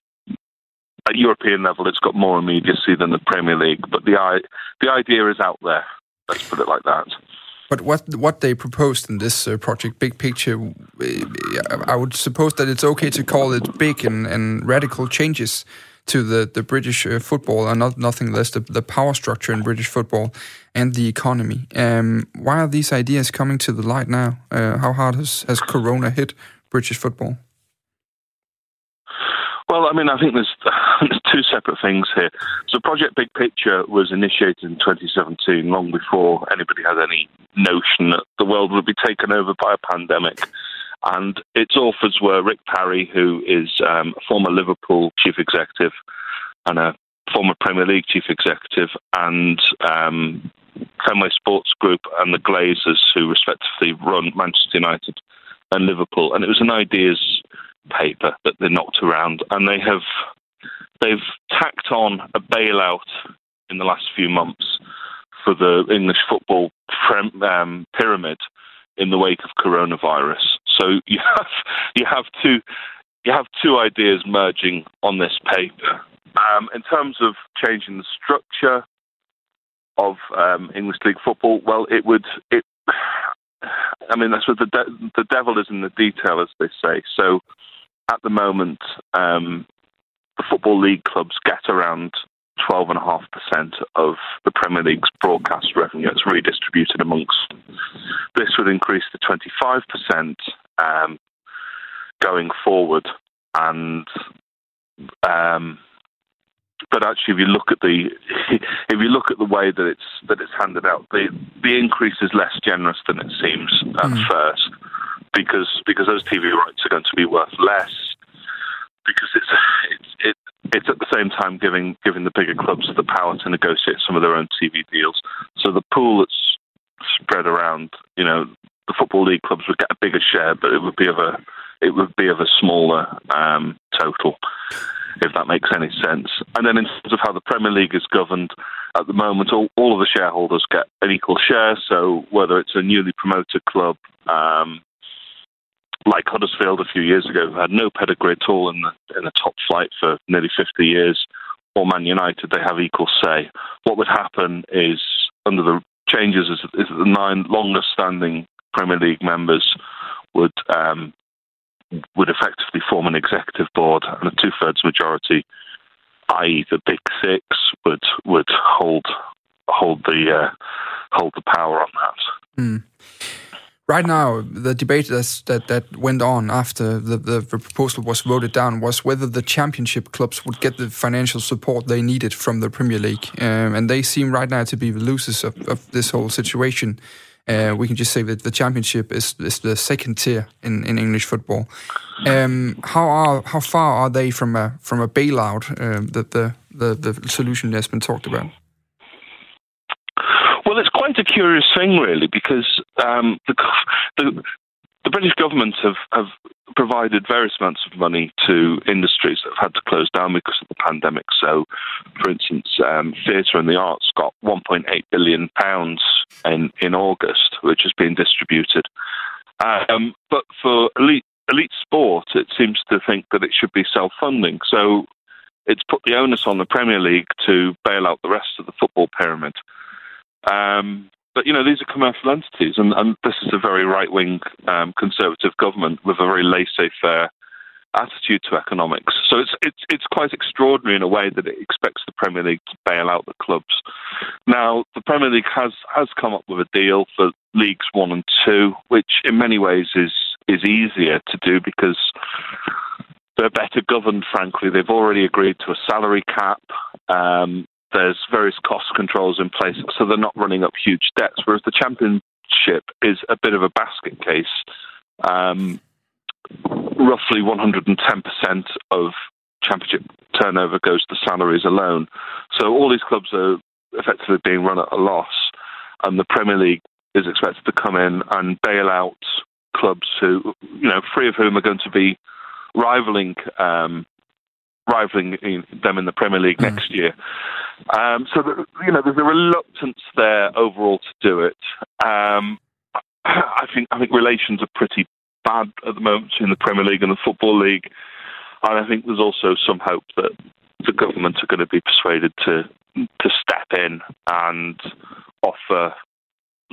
at European level, it's got more immediacy than the Premier League, but the the idea is out there. Let's put it like that. But what what they proposed in this uh, project, big picture, I would suppose that it's okay to call it big and, and radical changes to the the British uh, football, and not nothing less the, the power structure in British football and the economy. Um, why are these ideas coming to the light now? Uh, how hard has, has Corona hit British football? Well, I mean, I think there's, there's two separate things here. So, Project Big Picture was initiated in 2017, long before anybody had any notion that the world would be taken over by a pandemic. And its authors were Rick Parry, who is um, a former Liverpool chief executive and a former Premier League chief executive, and um, Fenway Sports Group and the Glazers, who respectively run Manchester United and Liverpool. And it was an ideas paper that they knocked around, and they have they've tacked on a bailout in the last few months for the English football um, pyramid in the wake of coronavirus. So you have you have two you have two ideas merging on this paper. Um, in terms of changing the structure of um, English league football, well, it would it. I mean, that's what the de- the devil is in the detail, as they say. So, at the moment, um, the football league clubs get around 12.5% of the Premier League's broadcast revenue. It's redistributed amongst. This would increase to 25% um, going forward. And um, but actually, if you look at the if you look at the way that it's that it's handed out, the the increase is less generous than it seems at mm. first, because because those TV rights are going to be worth less because it's it's it, it's at the same time giving giving the bigger clubs the power to negotiate some of their own TV deals. So the pool that's spread around, you know, the football league clubs would get a bigger share, but it would be of a it would be of a smaller um, total, if that makes any sense. And then in terms of how the Premier League is governed at the moment, all, all of the shareholders get an equal share. So whether it's a newly promoted club, um, like Huddersfield a few years ago, who had no pedigree at all in the in the top flight for nearly 50 years, or Man United, they have equal say. What would happen is under the changes is, is the nine longest standing Premier League members would um, would effectively form an executive board, and a two thirds majority, i.e., the big six, would would hold hold the uh, hold the power on that. Mm right now, the debate that that went on after the, the, the, proposal was voted down was whether the championship clubs would get the financial support they needed from the Premier League, um, and they seem right now to be the losers of, of this whole situation. Uh, we can just say that the championship is, is the second tier in, in English football. Um, how are how far are they from a from a bailout? Uh, the, the the the solution that's been talked about. Well, it's quite a curious thing, really, because um, the, the, the British government have, have provided various amounts of money to industries that have had to close down because of the pandemic. So, for instance, um, theatre and the arts got 1.8 billion pounds in in August, which has been distributed. Um, but for elite elite sport, it seems to think that it should be self-funding. So, it's put the onus on the Premier League to bail out the rest of the football pyramid. Um, but you know, these are commercial entities, and, and this is a very right-wing um, conservative government with a very laissez-faire attitude to economics. So it's it's it's quite extraordinary in a way that it expects the Premier League to bail out the clubs. Now, the Premier League has has come up with a deal for leagues one and two, which in many ways is is easier to do because they're better governed. Frankly, they've already agreed to a salary cap. Um, there's various cost controls in place, so they're not running up huge debts. Whereas the championship is a bit of a basket case. Um, roughly 110% of championship turnover goes to salaries alone. So all these clubs are effectively being run at a loss, and the Premier League is expected to come in and bail out clubs who, you know, three of whom are going to be rivaling um, rivaling them in the Premier League mm. next year. Um, so, you know, there's a reluctance there overall to do it. Um, I think I think relations are pretty bad at the moment between the Premier League and the Football League, and I think there's also some hope that the government are going to be persuaded to to step in and offer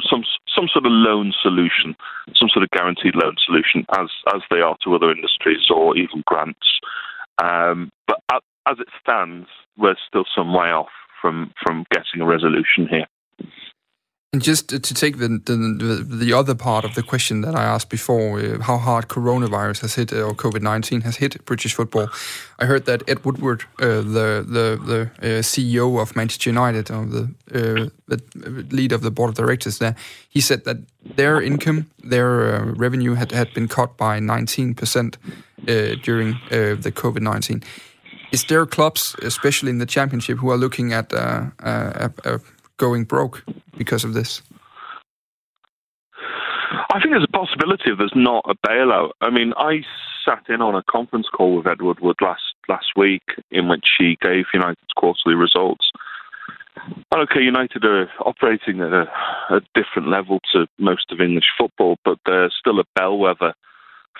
some some sort of loan solution, some sort of guaranteed loan solution, as as they are to other industries or even grants. Um, but as it stands, we're still some way off from from getting a resolution here. And just to take the, the the other part of the question that I asked before, uh, how hard coronavirus has hit uh, or COVID nineteen has hit British football, I heard that Ed Woodward, uh, the the the uh, CEO of Manchester United, or the, uh, the lead of the board of directors there, he said that their income, their revenue had had been cut by nineteen percent during the COVID nineteen. Is there clubs, especially in the championship, who are looking at going broke because of this? I think there's a possibility if there's not a bailout. I mean, I sat in on a conference call with Edward Wood last last week in which he gave United's quarterly results. Okay, United are operating at a, a different level to most of English football, but they're still a bellwether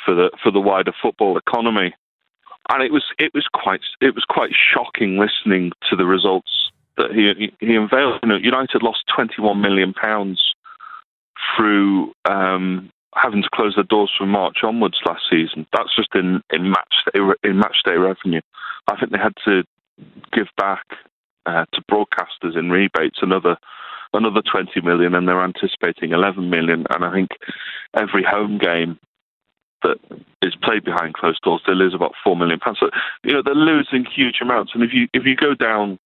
for the for the wider football economy. And it was it was quite it was quite shocking listening to the results that he he unveiled. You know, United lost 21 million pounds through um, having to close their doors from March onwards last season. That's just in in match day, in match day revenue. I think they had to give back uh, to broadcasters in rebates another another 20 million, and they're anticipating 11 million. And I think every home game that is played behind closed doors, they lose about four million pounds. So you know they're losing huge amounts. And if you if you go down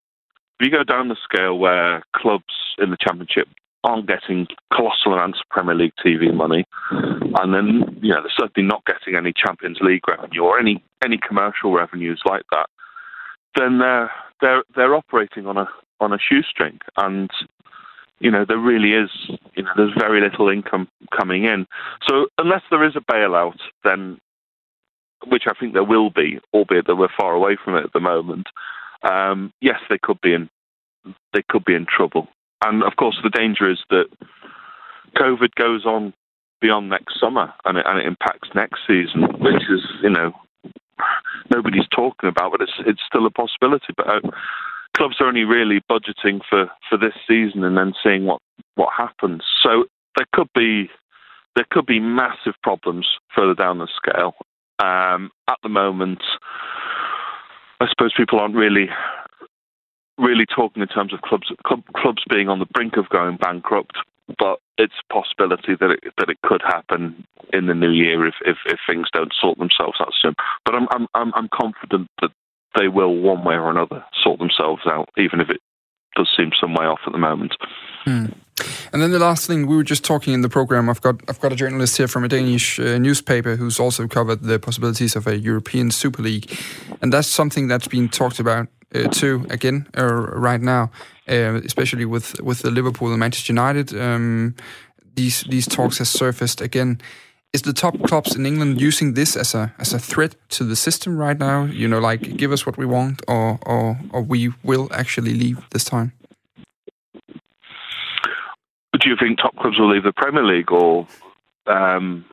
if you go down the scale where clubs in the championship aren't getting colossal amounts of Premier League TV money, and then you know they're certainly not getting any Champions League revenue or any any commercial revenues like that, then they're they're they're operating on a on a shoestring, and you know there really is you know there's very little income coming in. So unless there is a bailout, then which I think there will be, albeit that we're far away from it at the moment. Um, yes, they could be in they could be in trouble. And of course, the danger is that COVID goes on beyond next summer and it, and it impacts next season, which is, you know, nobody's talking about, but it's it's still a possibility. But uh, clubs are only really budgeting for, for this season and then seeing what, what happens. So there could be there could be massive problems further down the scale. Um, at the moment, I suppose people aren't really really talking in terms of clubs club, clubs being on the brink of going bankrupt, but it's a possibility that it that it could happen in the new year if if, if things don't sort themselves out soon. But I'm I'm I'm, I'm confident that they will one way or another sort themselves out, even if it does seem some way off at the moment. Hmm. And then the last thing we were just talking in the program. I've got I've got a journalist here from a Danish uh, newspaper who's also covered the possibilities of a European Super League, and that's something that's been talked about uh, too again uh, right now, uh, especially with with the Liverpool and Manchester United. Um, these these talks have surfaced again. Is the top clubs in England using this as a as a threat to the system right now? You know, like give us what we want, or or or we will actually leave this time. Do you think top clubs will leave the Premier League or um,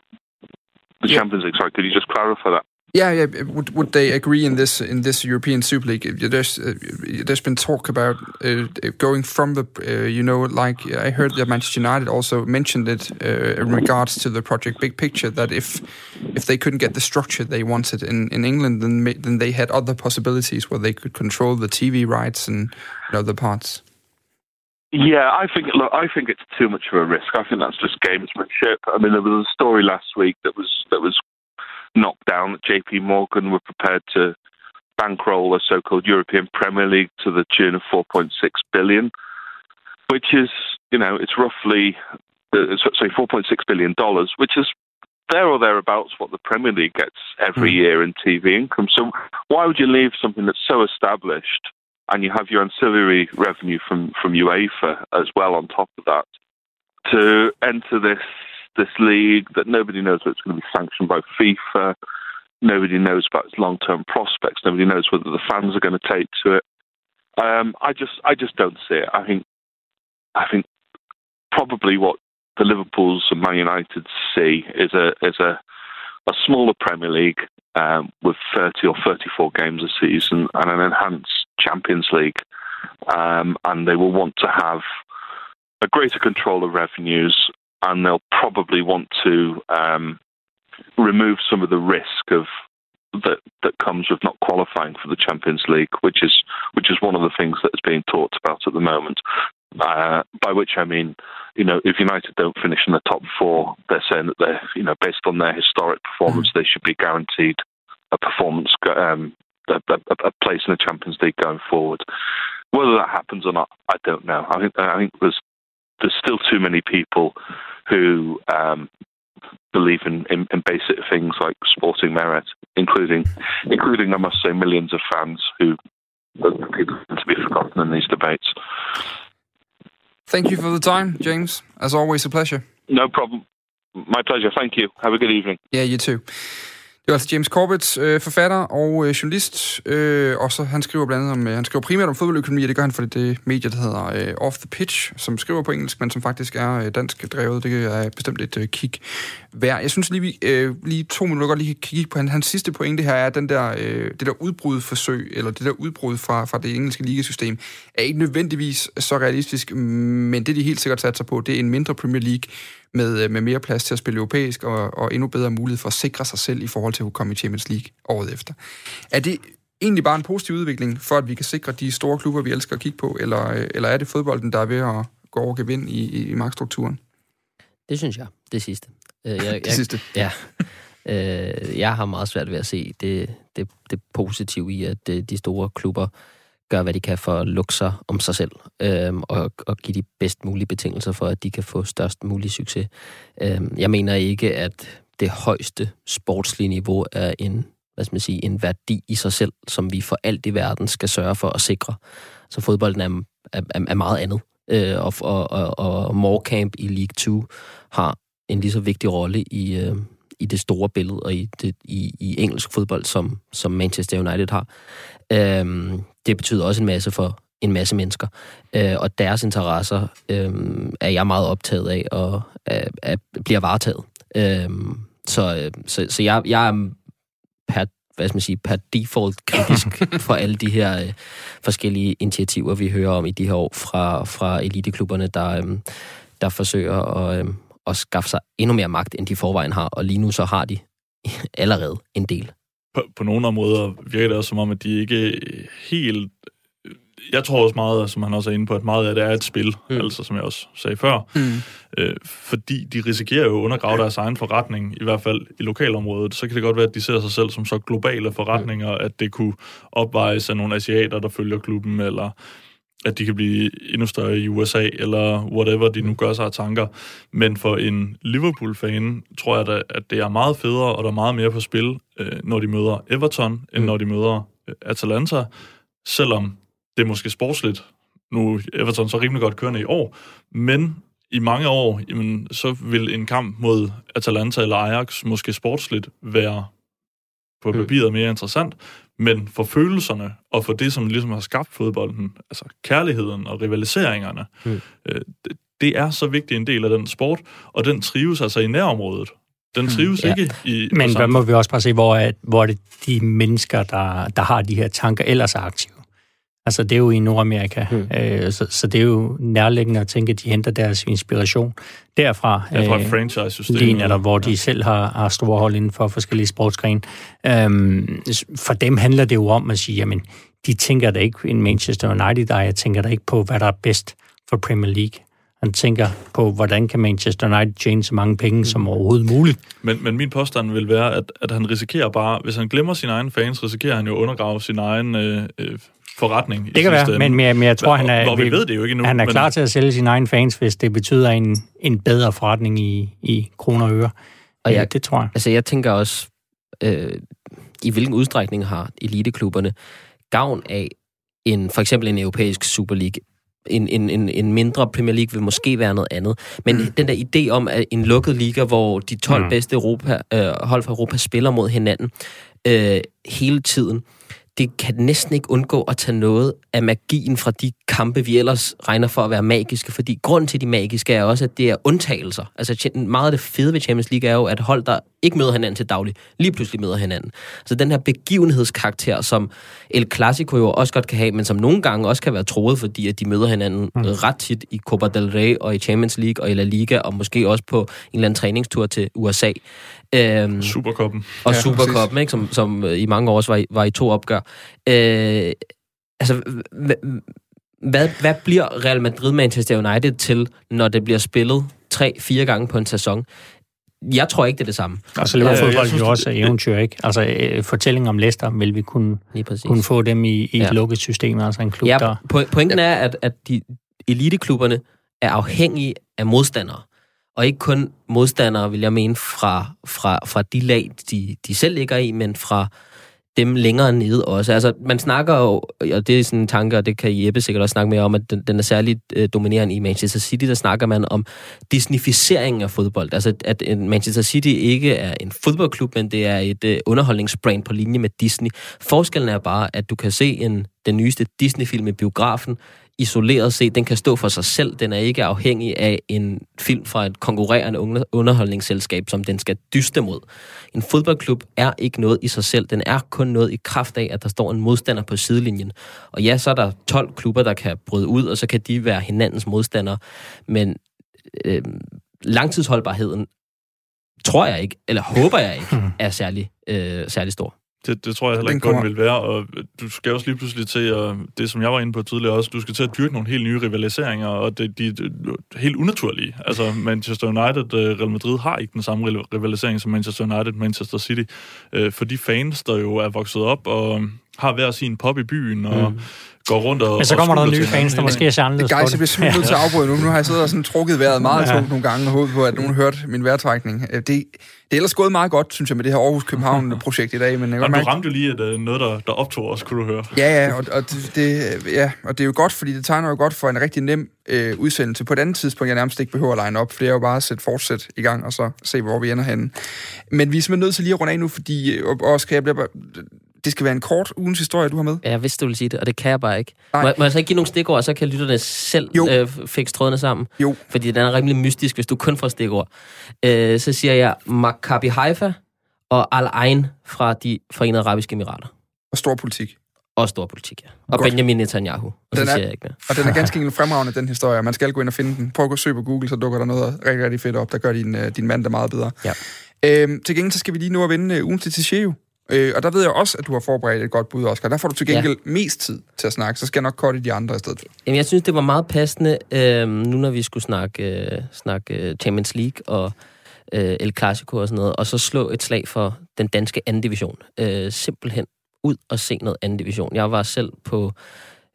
the yeah. Champions League? Sorry, could you just clarify that? Yeah, yeah. Would would they agree in this in this European Super League? There's uh, there's been talk about uh, going from the uh, you know like I heard that Manchester United also mentioned it uh, in regards to the project Big Picture that if if they couldn't get the structure they wanted in, in England, then then they had other possibilities where they could control the TV rights and other parts. Yeah, I think look, I think it's too much of a risk. I think that's just gamesmanship. I mean, there was a story last week that was that was knocked down that JP Morgan were prepared to bankroll a so-called European Premier League to the tune of 4.6 billion, which is, you know, it's roughly, uh, sorry, 4.6 billion dollars, which is there or thereabouts what the Premier League gets every hmm. year in TV income. So why would you leave something that's so established and you have your ancillary revenue from, from UEFA as well on top of that to enter this this league that nobody knows whether it's going to be sanctioned by FIFA. Nobody knows about its long-term prospects. Nobody knows whether the fans are going to take to it. Um, I just, I just don't see it. I think, I think probably what the Liverpool's and Man United see is a is a a smaller Premier League um, with 30 or 34 games a season and an enhanced Champions League. Um, and they will want to have a greater control of revenues and they'll probably want to um, remove some of the risk of that that comes with not qualifying for the Champions League, which is which is one of the things that is being talked about at the moment. Uh, by which I mean, you know, if United don't finish in the top four, they're saying that they're, you know, based on their historic performance, mm. they should be guaranteed a performance, um, a, a, a, place in the Champions League going forward. Whether that happens or not, I don't know. I think I think there's there's still too many people who um, believe in, in, in, basic things like sporting merit, including, including I must say, millions of fans who are people to be forgotten in these debates. Thank you for the time, James. As always, a pleasure. No problem. My pleasure. Thank you. Have a good evening. Yeah, you too. Det er altså James Corbett, øh, forfatter og øh, journalist, øh, og så han skriver blandt andet om, øh, han skriver primært om fodboldøkonomi, og det gør han for det, det medie, der hedder øh, Off the Pitch, som skriver på engelsk, men som faktisk er øh, dansk drevet. Det er bestemt et øh, kig værd. Jeg synes lige, vi øh, lige to minutter godt lige kan kigge på hans, hans sidste pointe her, er den der, øh, det der udbrudforsøg, eller det der udbrud fra, fra det engelske ligasystem, er ikke nødvendigvis så realistisk, men det de helt sikkert satser på, det er en mindre Premier League, med, øh, med mere plads til at spille europæisk, og, og endnu bedre mulighed for at sikre sig selv i forhold til at komme i Champions League året efter. Er det egentlig bare en positiv udvikling, for at vi kan sikre de store klubber, vi elsker at kigge på, eller, øh, eller er det fodbolden, der er ved at gå over gevind i, i, i magtstrukturen? Det synes jeg, det sidste. Øh, jeg, jeg, det sidste? Ja. jeg har meget svært ved at se det, det, det positive i, at de store klubber gør, hvad de kan for at lukke sig om sig selv, øh, og, og give de bedst mulige betingelser for, at de kan få størst mulig succes. Øh, jeg mener ikke, at det højeste sportslige niveau er en, hvad skal man sige, en værdi i sig selv, som vi for alt i verden skal sørge for at sikre. Så fodbolden er, er, er meget andet. Øh, og, og, og, og Morecamp i League 2 har en lige så vigtig rolle i, øh, i det store billede og i, det, i, i engelsk fodbold, som, som Manchester United har. Øhm, det betyder også en masse for en masse mennesker, øh, og deres interesser øh, er jeg meget optaget af og er, er, bliver varetaget. Øh, så, så, så jeg, jeg er per, hvad skal man sige, per default kritisk for alle de her øh, forskellige initiativer, vi hører om i de her år fra, fra eliteklubberne, der, øh, der forsøger at, øh, at skaffe sig endnu mere magt, end de forvejen har, og lige nu så har de allerede en del. På, på nogle områder virker det også som om, at de ikke helt... Jeg tror også meget, som han også er inde på, at meget af det er et spil, mm. altså som jeg også sagde før. Mm. Øh, fordi de risikerer jo at undergrave deres egen forretning, i hvert fald i lokalområdet. Så kan det godt være, at de ser sig selv som så globale forretninger, mm. at det kunne opvejes af nogle asiater, der følger klubben, eller at de kan blive endnu større i USA, eller whatever de nu gør sig af tanker. Men for en Liverpool-fan, tror jeg da, at det er meget federe, og der er meget mere på spil, øh, når de møder Everton, end mm. når de møder øh, Atalanta, selvom det er måske sportsligt. Nu er Everton så rimelig godt kørende i år, men i mange år, jamen, så vil en kamp mod Atalanta eller Ajax måske sportsligt være på mm. papiret mere interessant, men for følelserne, og for det, som ligesom har skabt fodbolden, altså kærligheden og rivaliseringerne, mm. øh, det, det er så vigtig en del af den sport, og den trives altså i nærområdet. Den mm. trives mm, ja. ikke i... Men hvad må vi også bare se, hvor er, hvor er det de mennesker, der, der har de her tanker, ellers er aktive? Altså, det er jo i Nordamerika, mm. øh, så, så det er jo nærliggende at tænke, at de henter deres inspiration derfra. Ja, fra øh, franchise-systemet. Lige netop, hvor de selv har, har store hold inden for forskellige sportsgrene. Øhm, for dem handler det jo om at sige, jamen, de tænker da ikke en Manchester United, der jeg tænker da ikke på, hvad der er bedst for Premier League. Han tænker på, hvordan kan Manchester United tjene så mange penge som overhovedet muligt. Men, men min påstand vil være, at, at han risikerer bare, hvis han glemmer sine egne fans, risikerer han jo at undergrave sin egen øh, øh forretning. Det kan være, men, men, men jeg tror, han er, hvor vi ved det jo ikke endnu, han er men... klar til at sælge sine egne fans, hvis det betyder en, en bedre forretning i, i kroner og øre. Og jeg, det tror jeg. Altså, jeg tænker også, øh, i hvilken udstrækning har eliteklubberne gavn af en, for eksempel en europæisk Super League en, en, en, en mindre Premier League vil måske være noget andet. Men mm. den der idé om, at en lukket liga, hvor de 12 mm. bedste Europa, øh, hold fra Europa spiller mod hinanden øh, hele tiden, det kan næsten ikke undgå at tage noget af magien fra de kampe, vi ellers regner for at være magiske. Fordi grund til de magiske er også, at det er undtagelser. Altså meget af det fede ved Champions League er jo, at hold, der ikke møder hinanden til daglig, lige pludselig møder hinanden. Så den her begivenhedskarakter, som El Clasico jo også godt kan have, men som nogle gange også kan være troet, fordi at de møder hinanden mm. ret tit i Copa del Rey og i Champions League og i La Liga, og måske også på en eller anden træningstur til USA. Øhm, Superkoppen. Og ja, Superkoppen, ikke, som, som i mange år var var i to opgør. Øh, altså, hvad, hvad bliver Real Madrid Manchester United til, når det bliver spillet tre-fire gange på en sæson? Jeg tror ikke, det er det samme. Altså, det var fodbold jo også eventyr, ikke? Altså, øh, fortælling om Leicester vil vi kunne, kunne få dem i, i ja. et lukket system, altså en klub, ja, der... pointen er, at, at de eliteklubberne er afhængige af modstandere. Og ikke kun modstandere, vil jeg mene, fra, fra, fra de lag, de, de selv ligger i, men fra dem længere nede også. Altså, man snakker jo, og det er sådan en tanke, og det kan Jeppe sikkert også snakke mere om, at den, den er særligt øh, dominerende i Manchester City. Der snakker man om disneyficering af fodbold. Altså, at en Manchester City ikke er en fodboldklub, men det er et øh, underholdningsbrand på linje med Disney. Forskellen er bare, at du kan se en, den nyeste Disney-film i biografen, isoleret set, den kan stå for sig selv. Den er ikke afhængig af en film fra et konkurrerende underholdningsselskab, som den skal dyste mod. En fodboldklub er ikke noget i sig selv. Den er kun noget i kraft af, at der står en modstander på sidelinjen. Og ja, så er der 12 klubber, der kan bryde ud, og så kan de være hinandens modstandere. Men øh, langtidsholdbarheden tror jeg ikke, eller håber jeg ikke, er særlig, øh, særlig stor. Det, det tror jeg heller ikke godt kommer- vil være, og du skal også lige pludselig til, at, det som jeg var inde på tidligere også, du skal til at dyrke nogle helt nye rivaliseringer, og det, de de er helt unaturlige. Altså Manchester United, øh, Real Madrid har ikke den samme rival- rivalisering som Manchester United, Manchester City, øh, for de fans, der jo er vokset op og har hver sin pop i byen, og mm. Går rundt og Men så og kommer der skylder nye fans, der måske er anderledes Guys, på jeg bliver simpelthen nødt til at afbryde nu. Nu har jeg siddet og sådan trukket vejret meget Ja. tungt nogle gange og håbet på, at nogen hørte min vejrtrækning. Øh, Det, det er ellers gået meget godt, synes jeg, med det her Aarhus-København-projekt i dag. Men jeg Og godt du mærke, ramte jo lige et, øh, noget, der, der optog os, kunne du høre. Ja, ja, og, og, det, det, ja, og det er jo godt, fordi det tegner jo godt for en rigtig nem øh, udsendelse. På et andet tidspunkt, jeg nærmest ikke behøver at line op, for det er jo bare at sætte fortsæt i gang, og så se, hvor vi ender henne. Men vi er simpelthen nødt til lige at runde af nu, fordi, øh, og, og skal jeg blive, det skal være en kort ugens historie, du har med. Ja, jeg vidste, du ville sige det, og det kan jeg bare ikke. Nej. Må, må jeg så ikke give nogle stikord, så kan lytterne selv Jo. øh, fikse trådene sammen? Jo. Fordi den er rimelig mystisk, hvis du kun får stikord. Øh, så siger jeg Maccabi Haifa og Al Ain fra de forenede arabiske emirater. Og stor politik. Og stor politik, ja. Og Godt. Benjamin Netanyahu. Og Den er- siger jeg ikke mere. Og den er ganske enkelt fremragende, den historie. Man skal gå ind og finde den. Prøv at gå og søge på Google, så dukker der noget rigtig, rigtig fedt op, der gør din, øh, din mand der meget bedre. Ja. Øhm, til gengæld så skal vi lige nu at vende øh, ugen til Ticheo. Øh, og der ved jeg også, at du har forberedt et godt bud, Oscar. Der får du til gengæld ja. mest tid til at snakke, så skal jeg nok korte de andre i stedet. Jamen, jeg synes, det var meget passende, øh, nu når vi skulle snakke, øh, snakke øh, Champions League og øh, El Clasico og sådan noget, og så slå et slag for den danske anden division. Øh, simpelthen ud og se noget anden division. Jeg var selv på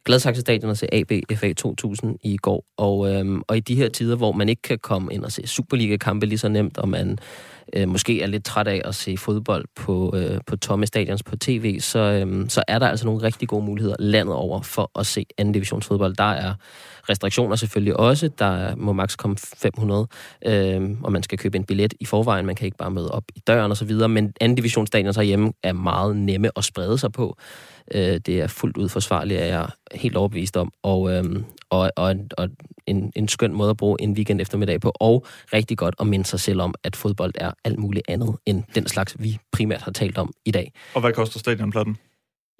Gladsaxe Stadion og se AB FA 2000 i går, og, øhm, og i de her tider, hvor man ikke kan komme ind og se Superliga-kampe lige så nemt, og man øh, måske er lidt træt af at se fodbold på, øh, på tomme stadions på tv, så, øhm, så er der altså nogle rigtig gode muligheder landet over for at se anden divisionsfodbold. Der er restriktioner selvfølgelig også. Der må maks komme 500, øh, og man skal købe en billet i forvejen. Man kan ikke bare møde op i døren og så videre. Men anden divisionsstadions herhjemme er meget nemme at sprede sig på. Øh, det er fuldt ud forsvarligt, er jeg helt overbevist om. Og, øh, og, og, og en, en skøn måde at bruge en weekend eftermiddag på. Og rigtig godt at minde sig selv om, at fodbold er alt muligt andet end den slags, vi primært har talt om i dag. Og hvad koster stadionplatten?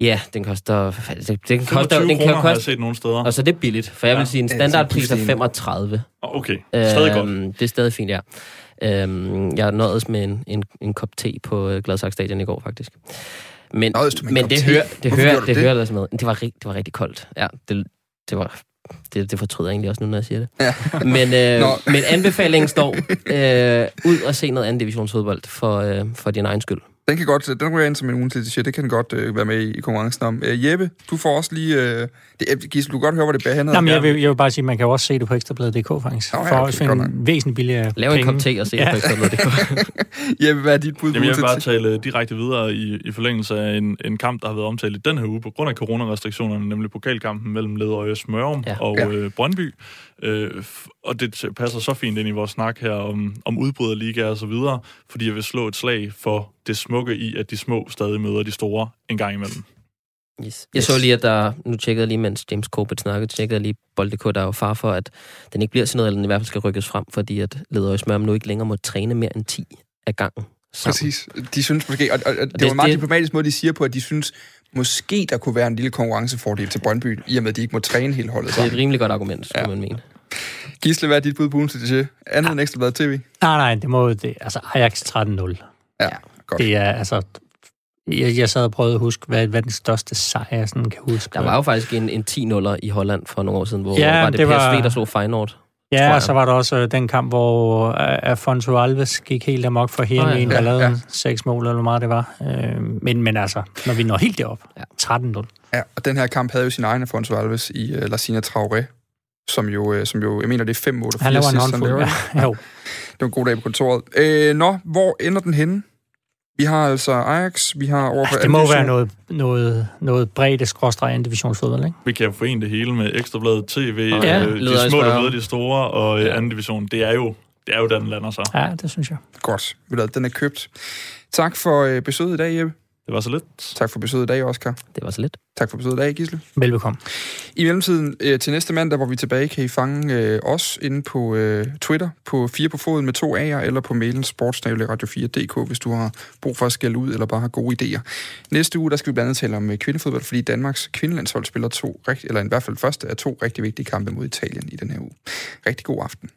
Ja, den koster... Den, den 25 koster, den kan har jeg koste, set nogle steder. og så er det billigt, for jeg vil Ja. sige, en standardpris er det er 35. Åh, Okay, stadig godt. Øhm, Det er stadig fint, ja. Øhm, jeg nåedes med en, en, en kop te på øh, Gladsaxe Stadion i går, faktisk. Men, med en men det hører det Hvorfor hører, det, det? hører altså med. Det var, det var rigtig koldt. Ja, det, det var... Det, det fortryder jeg egentlig også nu, når jeg siger det. Ja. Men, øh, Nå. men anbefalingen står øh, ud og se noget anden divisionsfodbold for, øh, for din egen skyld. Den kan godt, den ryger ind som en ugen til Ticheo. Det kan den godt øh, være med i, i konkurrencen om. Øh, Jeppe, du får også lige... Øh, det, øh, Gisle, du kan godt høre, hvor det bærer. Nå, men jeg, vil, jeg vil bare sige, at man kan også se det på ekstrabladet.dk faktisk. Nå, ja, for okay, også godt en væsentlig billigere Lav en kop te og se Ja. det på ekstrabladet.dk. Jeppe, hvad er dit bud på Jamen, jeg vil bare tale direkte videre i, i forlængelse af en, en kamp, der har været omtalt i den her uge på grund af coronarestriktionerne, nemlig pokalkampen mellem Ledøje Smørum ja. og Ja. øh, Brøndby. Øh, og det passer så fint ind i vores snak her om, om udbryderliga og så videre, fordi jeg vil slå et slag for det smukke i, at de små stadig møder de store en gang imellem. Yes. Jeg så lige, at der... Nu tjekkede jeg lige, mens James Corbett snakkede, tjekkede jeg lige Bold.dk, der er jo far for, at den ikke bliver sådan noget, eller den i hvert fald skal rykkes frem, fordi at Ledøje Smørum nu ikke længere må træne mere end 10 af gangen. sammen. Præcis. De synes måske... Og, og, og det, det- det var en meget det- diplomatisk måde, de siger på, at de synes måske, der kunne være en lille konkurrencefordel til Brøndby, i og med, at de ikke må træne hele holdet Det er et rimelig godt argument, skulle Ja. ja. man mene. Gisle, hvad er dit bud på ugen til Ticheo? Andet end Ekstrabladet TV? Nej, nej, det må det, altså Ajax 13-0. Ja, godt. Det er altså... Jeg, jeg sad og prøvede at huske, hvad, hvad den største sejr, jeg sådan kan huske. Der var jo faktisk en, en 10-0'er i Holland for nogle år siden, hvor Ja, var det, det PSV, var- der slog Feyenoord. Ja, og så var der også øh, den kamp, hvor øh, Afonso Alves gik helt amok for hele Nå, ja. en, der Ja, seks mål, eller hvor meget det var. Øh, men, men altså, når vi når helt derop, Ja. 13-0. Ja, og den her kamp havde jo sin egen Afonso Alves i uh, Lassina Traoré, som jo, uh, som jo, jeg mener, det er fem mål og Han fire laver en sidst, han håndfuld. laver. Ja, jo. Det var en god dag på kontoret. Øh, nå, hvor ender den henne? Vi har altså Ajax, vi har over Altså, det må være noget, noget, noget bredt skråstreg en divisionsfodbold, ikke? Vi kan forene det hele med Ekstrabladet TV, Ja, øh, de små, der møder de store, og ja. anden division. Det er jo, det er jo der, den lander sig. Ja, det synes jeg. Godt, den er købt. Tak for øh, besøget i dag, Jeppe. Det var så lidt. Tak for besøget i dag, Oscar. Det var så lidt. Tak for besøget i dag, Gisle. Velbekomme. I mellemtiden øh, til næste mandag, hvor vi er tilbage, kan I fange øh, os inde på øh, Twitter på 4 på foden med to A'er, eller på mailen sportsnavle.radio4.dk, hvis du har brug for at skælde ud, eller bare har gode idéer. Næste uge, der skal vi blandt andet tale om øh, kvindefodbold, fordi Danmarks kvindelandshold spiller to, rigt- eller i hvert fald første af to rigtig vigtige kampe mod Italien i den her uge. Rigtig god aften.